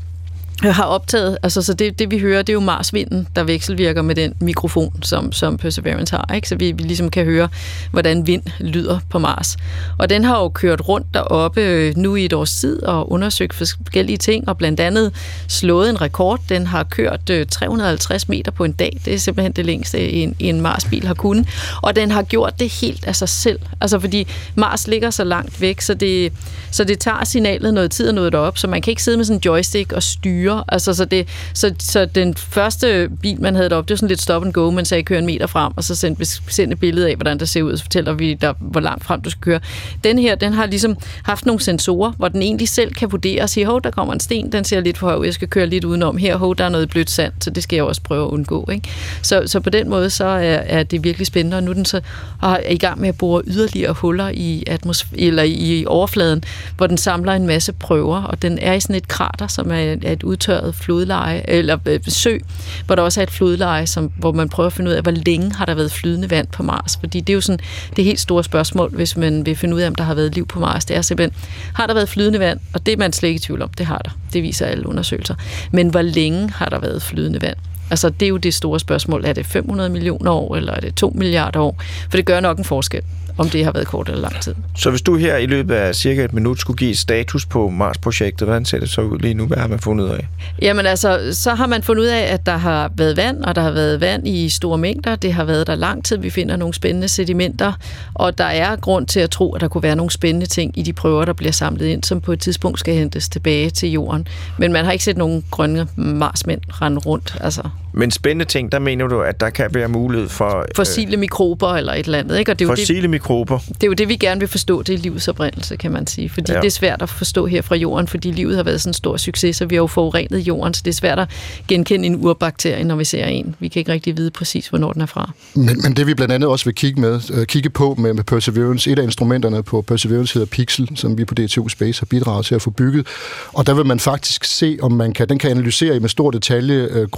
D: har optaget, altså så det, det vi hører, det er jo Marsvinden, der vekselvirker med den mikrofon, som, som Perseverance har, ikke? så vi, vi ligesom kan høre, hvordan vind lyder på Mars. Og den har jo kørt rundt deroppe øh, nu i et års tid og undersøgt forskellige ting, og blandt andet slået en rekord. Den har kørt øh, 350 meter på en dag, det er simpelthen det længste, en, en Marsbil har kunnet. Og den har gjort det helt af sig selv, altså fordi Mars ligger så langt væk, så det, så det tager signalet noget tid at nå derop, så man kan ikke sidde med sådan en joystick og styre styre. Altså, så, det, så, så den første bil, man havde deroppe, det var sådan lidt stop and go. Man sagde, kør en meter frem, og så sendte, sendte et billede af, hvordan det ser ud, og så fortæller vi dig, hvor langt frem du skal køre. Den her, den har ligesom haft nogle sensorer, hvor den egentlig selv kan vurdere og sige, hov, der kommer en sten, den ser lidt for høj, jeg skal køre lidt udenom. Her, hov, der er noget blødt sand, så det skal jeg også prøve at undgå. Ikke? Så, så på den måde, så er, er det virkelig spændende, og nu er den så er i gang med at bore yderligere huller i, atmosf- eller i overfladen, hvor den samler en masse prøver, og den er i sådan et krater, som er, er et udtørret flodleje, eller øh, sø, hvor der også er et flodleje, som, hvor man prøver at finde ud af, hvor længe har der været flydende vand på Mars. Fordi det er jo sådan det helt store spørgsmål, hvis man vil finde ud af, om der har været liv på Mars. Det er simpelthen, har der været flydende vand? Og det er man slet ikke i tvivl om, det har der. Det viser alle undersøgelser. Men hvor længe har der været flydende vand? Altså, det er jo det store spørgsmål. Er det 500 millioner år, eller er det 2 milliarder år? For det gør nok en forskel om det har været kort eller lang tid.
B: Så hvis du her i løbet af cirka et minut skulle give status på Mars-projektet, hvordan ser det så ud lige nu? Hvad har man fundet ud af?
D: Jamen altså, så har man fundet ud af, at der har været vand, og der har været vand i store mængder. Det har været der lang tid. Vi finder nogle spændende sedimenter, og der er grund til at tro, at der kunne være nogle spændende ting i de prøver, der bliver samlet ind, som på et tidspunkt skal hentes tilbage til jorden. Men man har ikke set nogen grønne marsmænd rende rundt. Altså.
B: Men spændende ting, der mener du, at der kan være mulighed for...
D: Fossile øh, mikrober eller et eller andet, ikke? Og det er
B: fossile
D: det,
B: mikrober.
D: Det er jo det, vi gerne vil forstå, det er livets oprindelse, kan man sige. Fordi ja. det er svært at forstå her fra jorden, fordi livet har været sådan en stor succes, så vi har jo forurenet jorden, så det er svært at genkende en urbakterie, når vi ser en. Vi kan ikke rigtig vide præcis, hvornår den er fra.
C: Men, men det vi blandt andet også vil kigge, med, uh, kigge på med, med Perseverance, et af instrumenterne på Perseverance hedder Pixel, som vi på DTU Space har bidraget til at få bygget. Og der vil man faktisk se, om man kan, den kan analysere med stor detalje uh,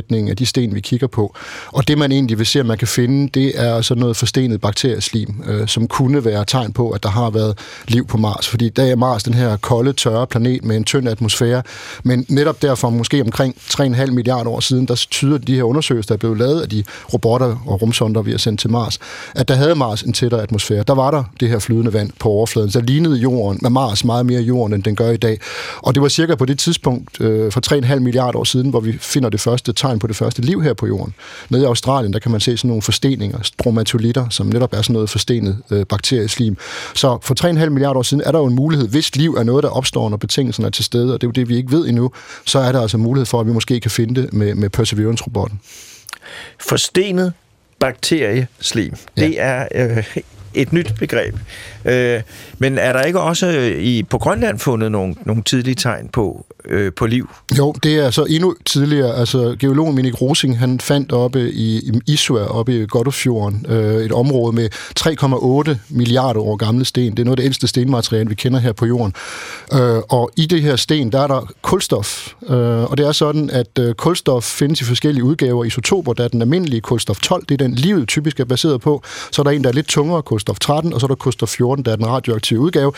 C: sammensætningen af de sten, vi kigger på. Og det man egentlig vil se, at man kan finde, det er sådan noget forstenet bakterieslim, øh, som kunne være tegn på, at der har været liv på Mars. Fordi der er Mars den her kolde, tørre planet med en tynd atmosfære. Men netop derfor, måske omkring 3,5 milliarder år siden, der tyder de her undersøgelser, der er blevet lavet af de robotter og rumsonder, vi har sendt til Mars, at der havde Mars en tættere atmosfære. Der var der det her flydende vand på overfladen. Så lignede jorden med Mars meget mere jorden, end den gør i dag. Og det var cirka på det tidspunkt øh, for 3,5 milliarder år siden, hvor vi finder det første tegn på det første liv her på jorden. Nede i Australien, der kan man se sådan nogle forsteninger, stromatolitter, som netop er sådan noget forstenet øh, bakterieslim. Så for 3,5 milliarder år siden er der jo en mulighed, hvis liv er noget, der opstår, når betingelserne er til stede, og det er jo det, vi ikke ved endnu, så er der altså mulighed for, at vi måske kan finde det med, med Perseverance-robotten.
B: Forstenet bakterieslim, ja. det er øh, et nyt begreb. Øh, men er der ikke også øh, i, på Grønland fundet nogle, nogle tidlige tegn på, øh, på liv?
C: Jo, det er så endnu tidligere. Altså, geologen Minik Rosing, han fandt oppe i, i Isua, oppe i Godofjorden, øh, et område med 3,8 milliarder år gamle sten. Det er noget af det ældste stenmateriale, vi kender her på jorden. Øh, og i det her sten, der er der kulstof. Øh, og det er sådan, at øh, kulstof findes i forskellige udgaver. Isotoper, der er den almindelige kulstof 12, det er den livet typisk er baseret på. Så er der en, der er lidt tungere, kulstof 13, og så er der kulstof 14, der er den radioaktive udgave.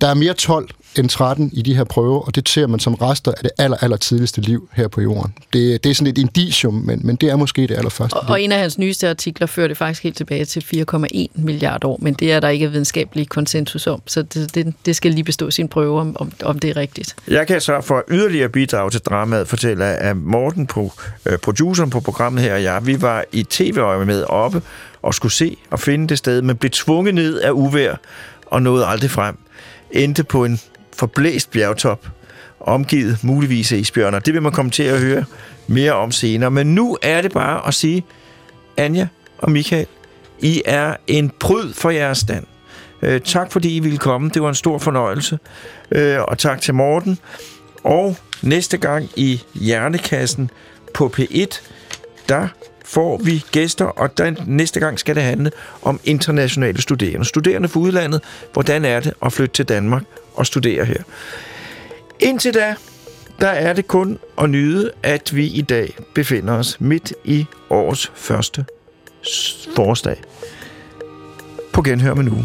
C: Der er mere 12 end 13 i de her prøver, og det ser man som rester af det aller, aller tidligste liv her på jorden. Det, det er sådan et indicium, men, men det er måske det allerførste.
D: Og, og en af hans nyeste artikler fører det faktisk helt tilbage til 4,1 milliarder år, men det er der ikke videnskabelig konsensus om, så det, det, det skal lige bestå sin prøve, om, om, om det er rigtigt.
B: Jeg kan så for yderligere bidrag til dramaet fortælle, at Morten, på, øh, produceren på programmet her og jeg, vi var i tv med oppe og skulle se og finde det sted, men blev tvunget ned af uvær og nåede aldrig frem. Endte på en forblæst bjergtop, omgivet muligvis af isbjørner. Det vil man komme til at høre mere om senere. Men nu er det bare at sige, Anja og Michael, I er en pryd for jeres stand. Øh, tak fordi I ville komme. Det var en stor fornøjelse. Øh, og tak til Morten. Og næste gang i Hjernekassen på P1, der får vi gæster, og den, næste gang skal det handle om internationale studerende. Studerende fra udlandet, hvordan er det at flytte til Danmark og studere her? Indtil da, der er det kun at nyde, at vi i dag befinder os midt i årets første forårsdag. På genhør med nu.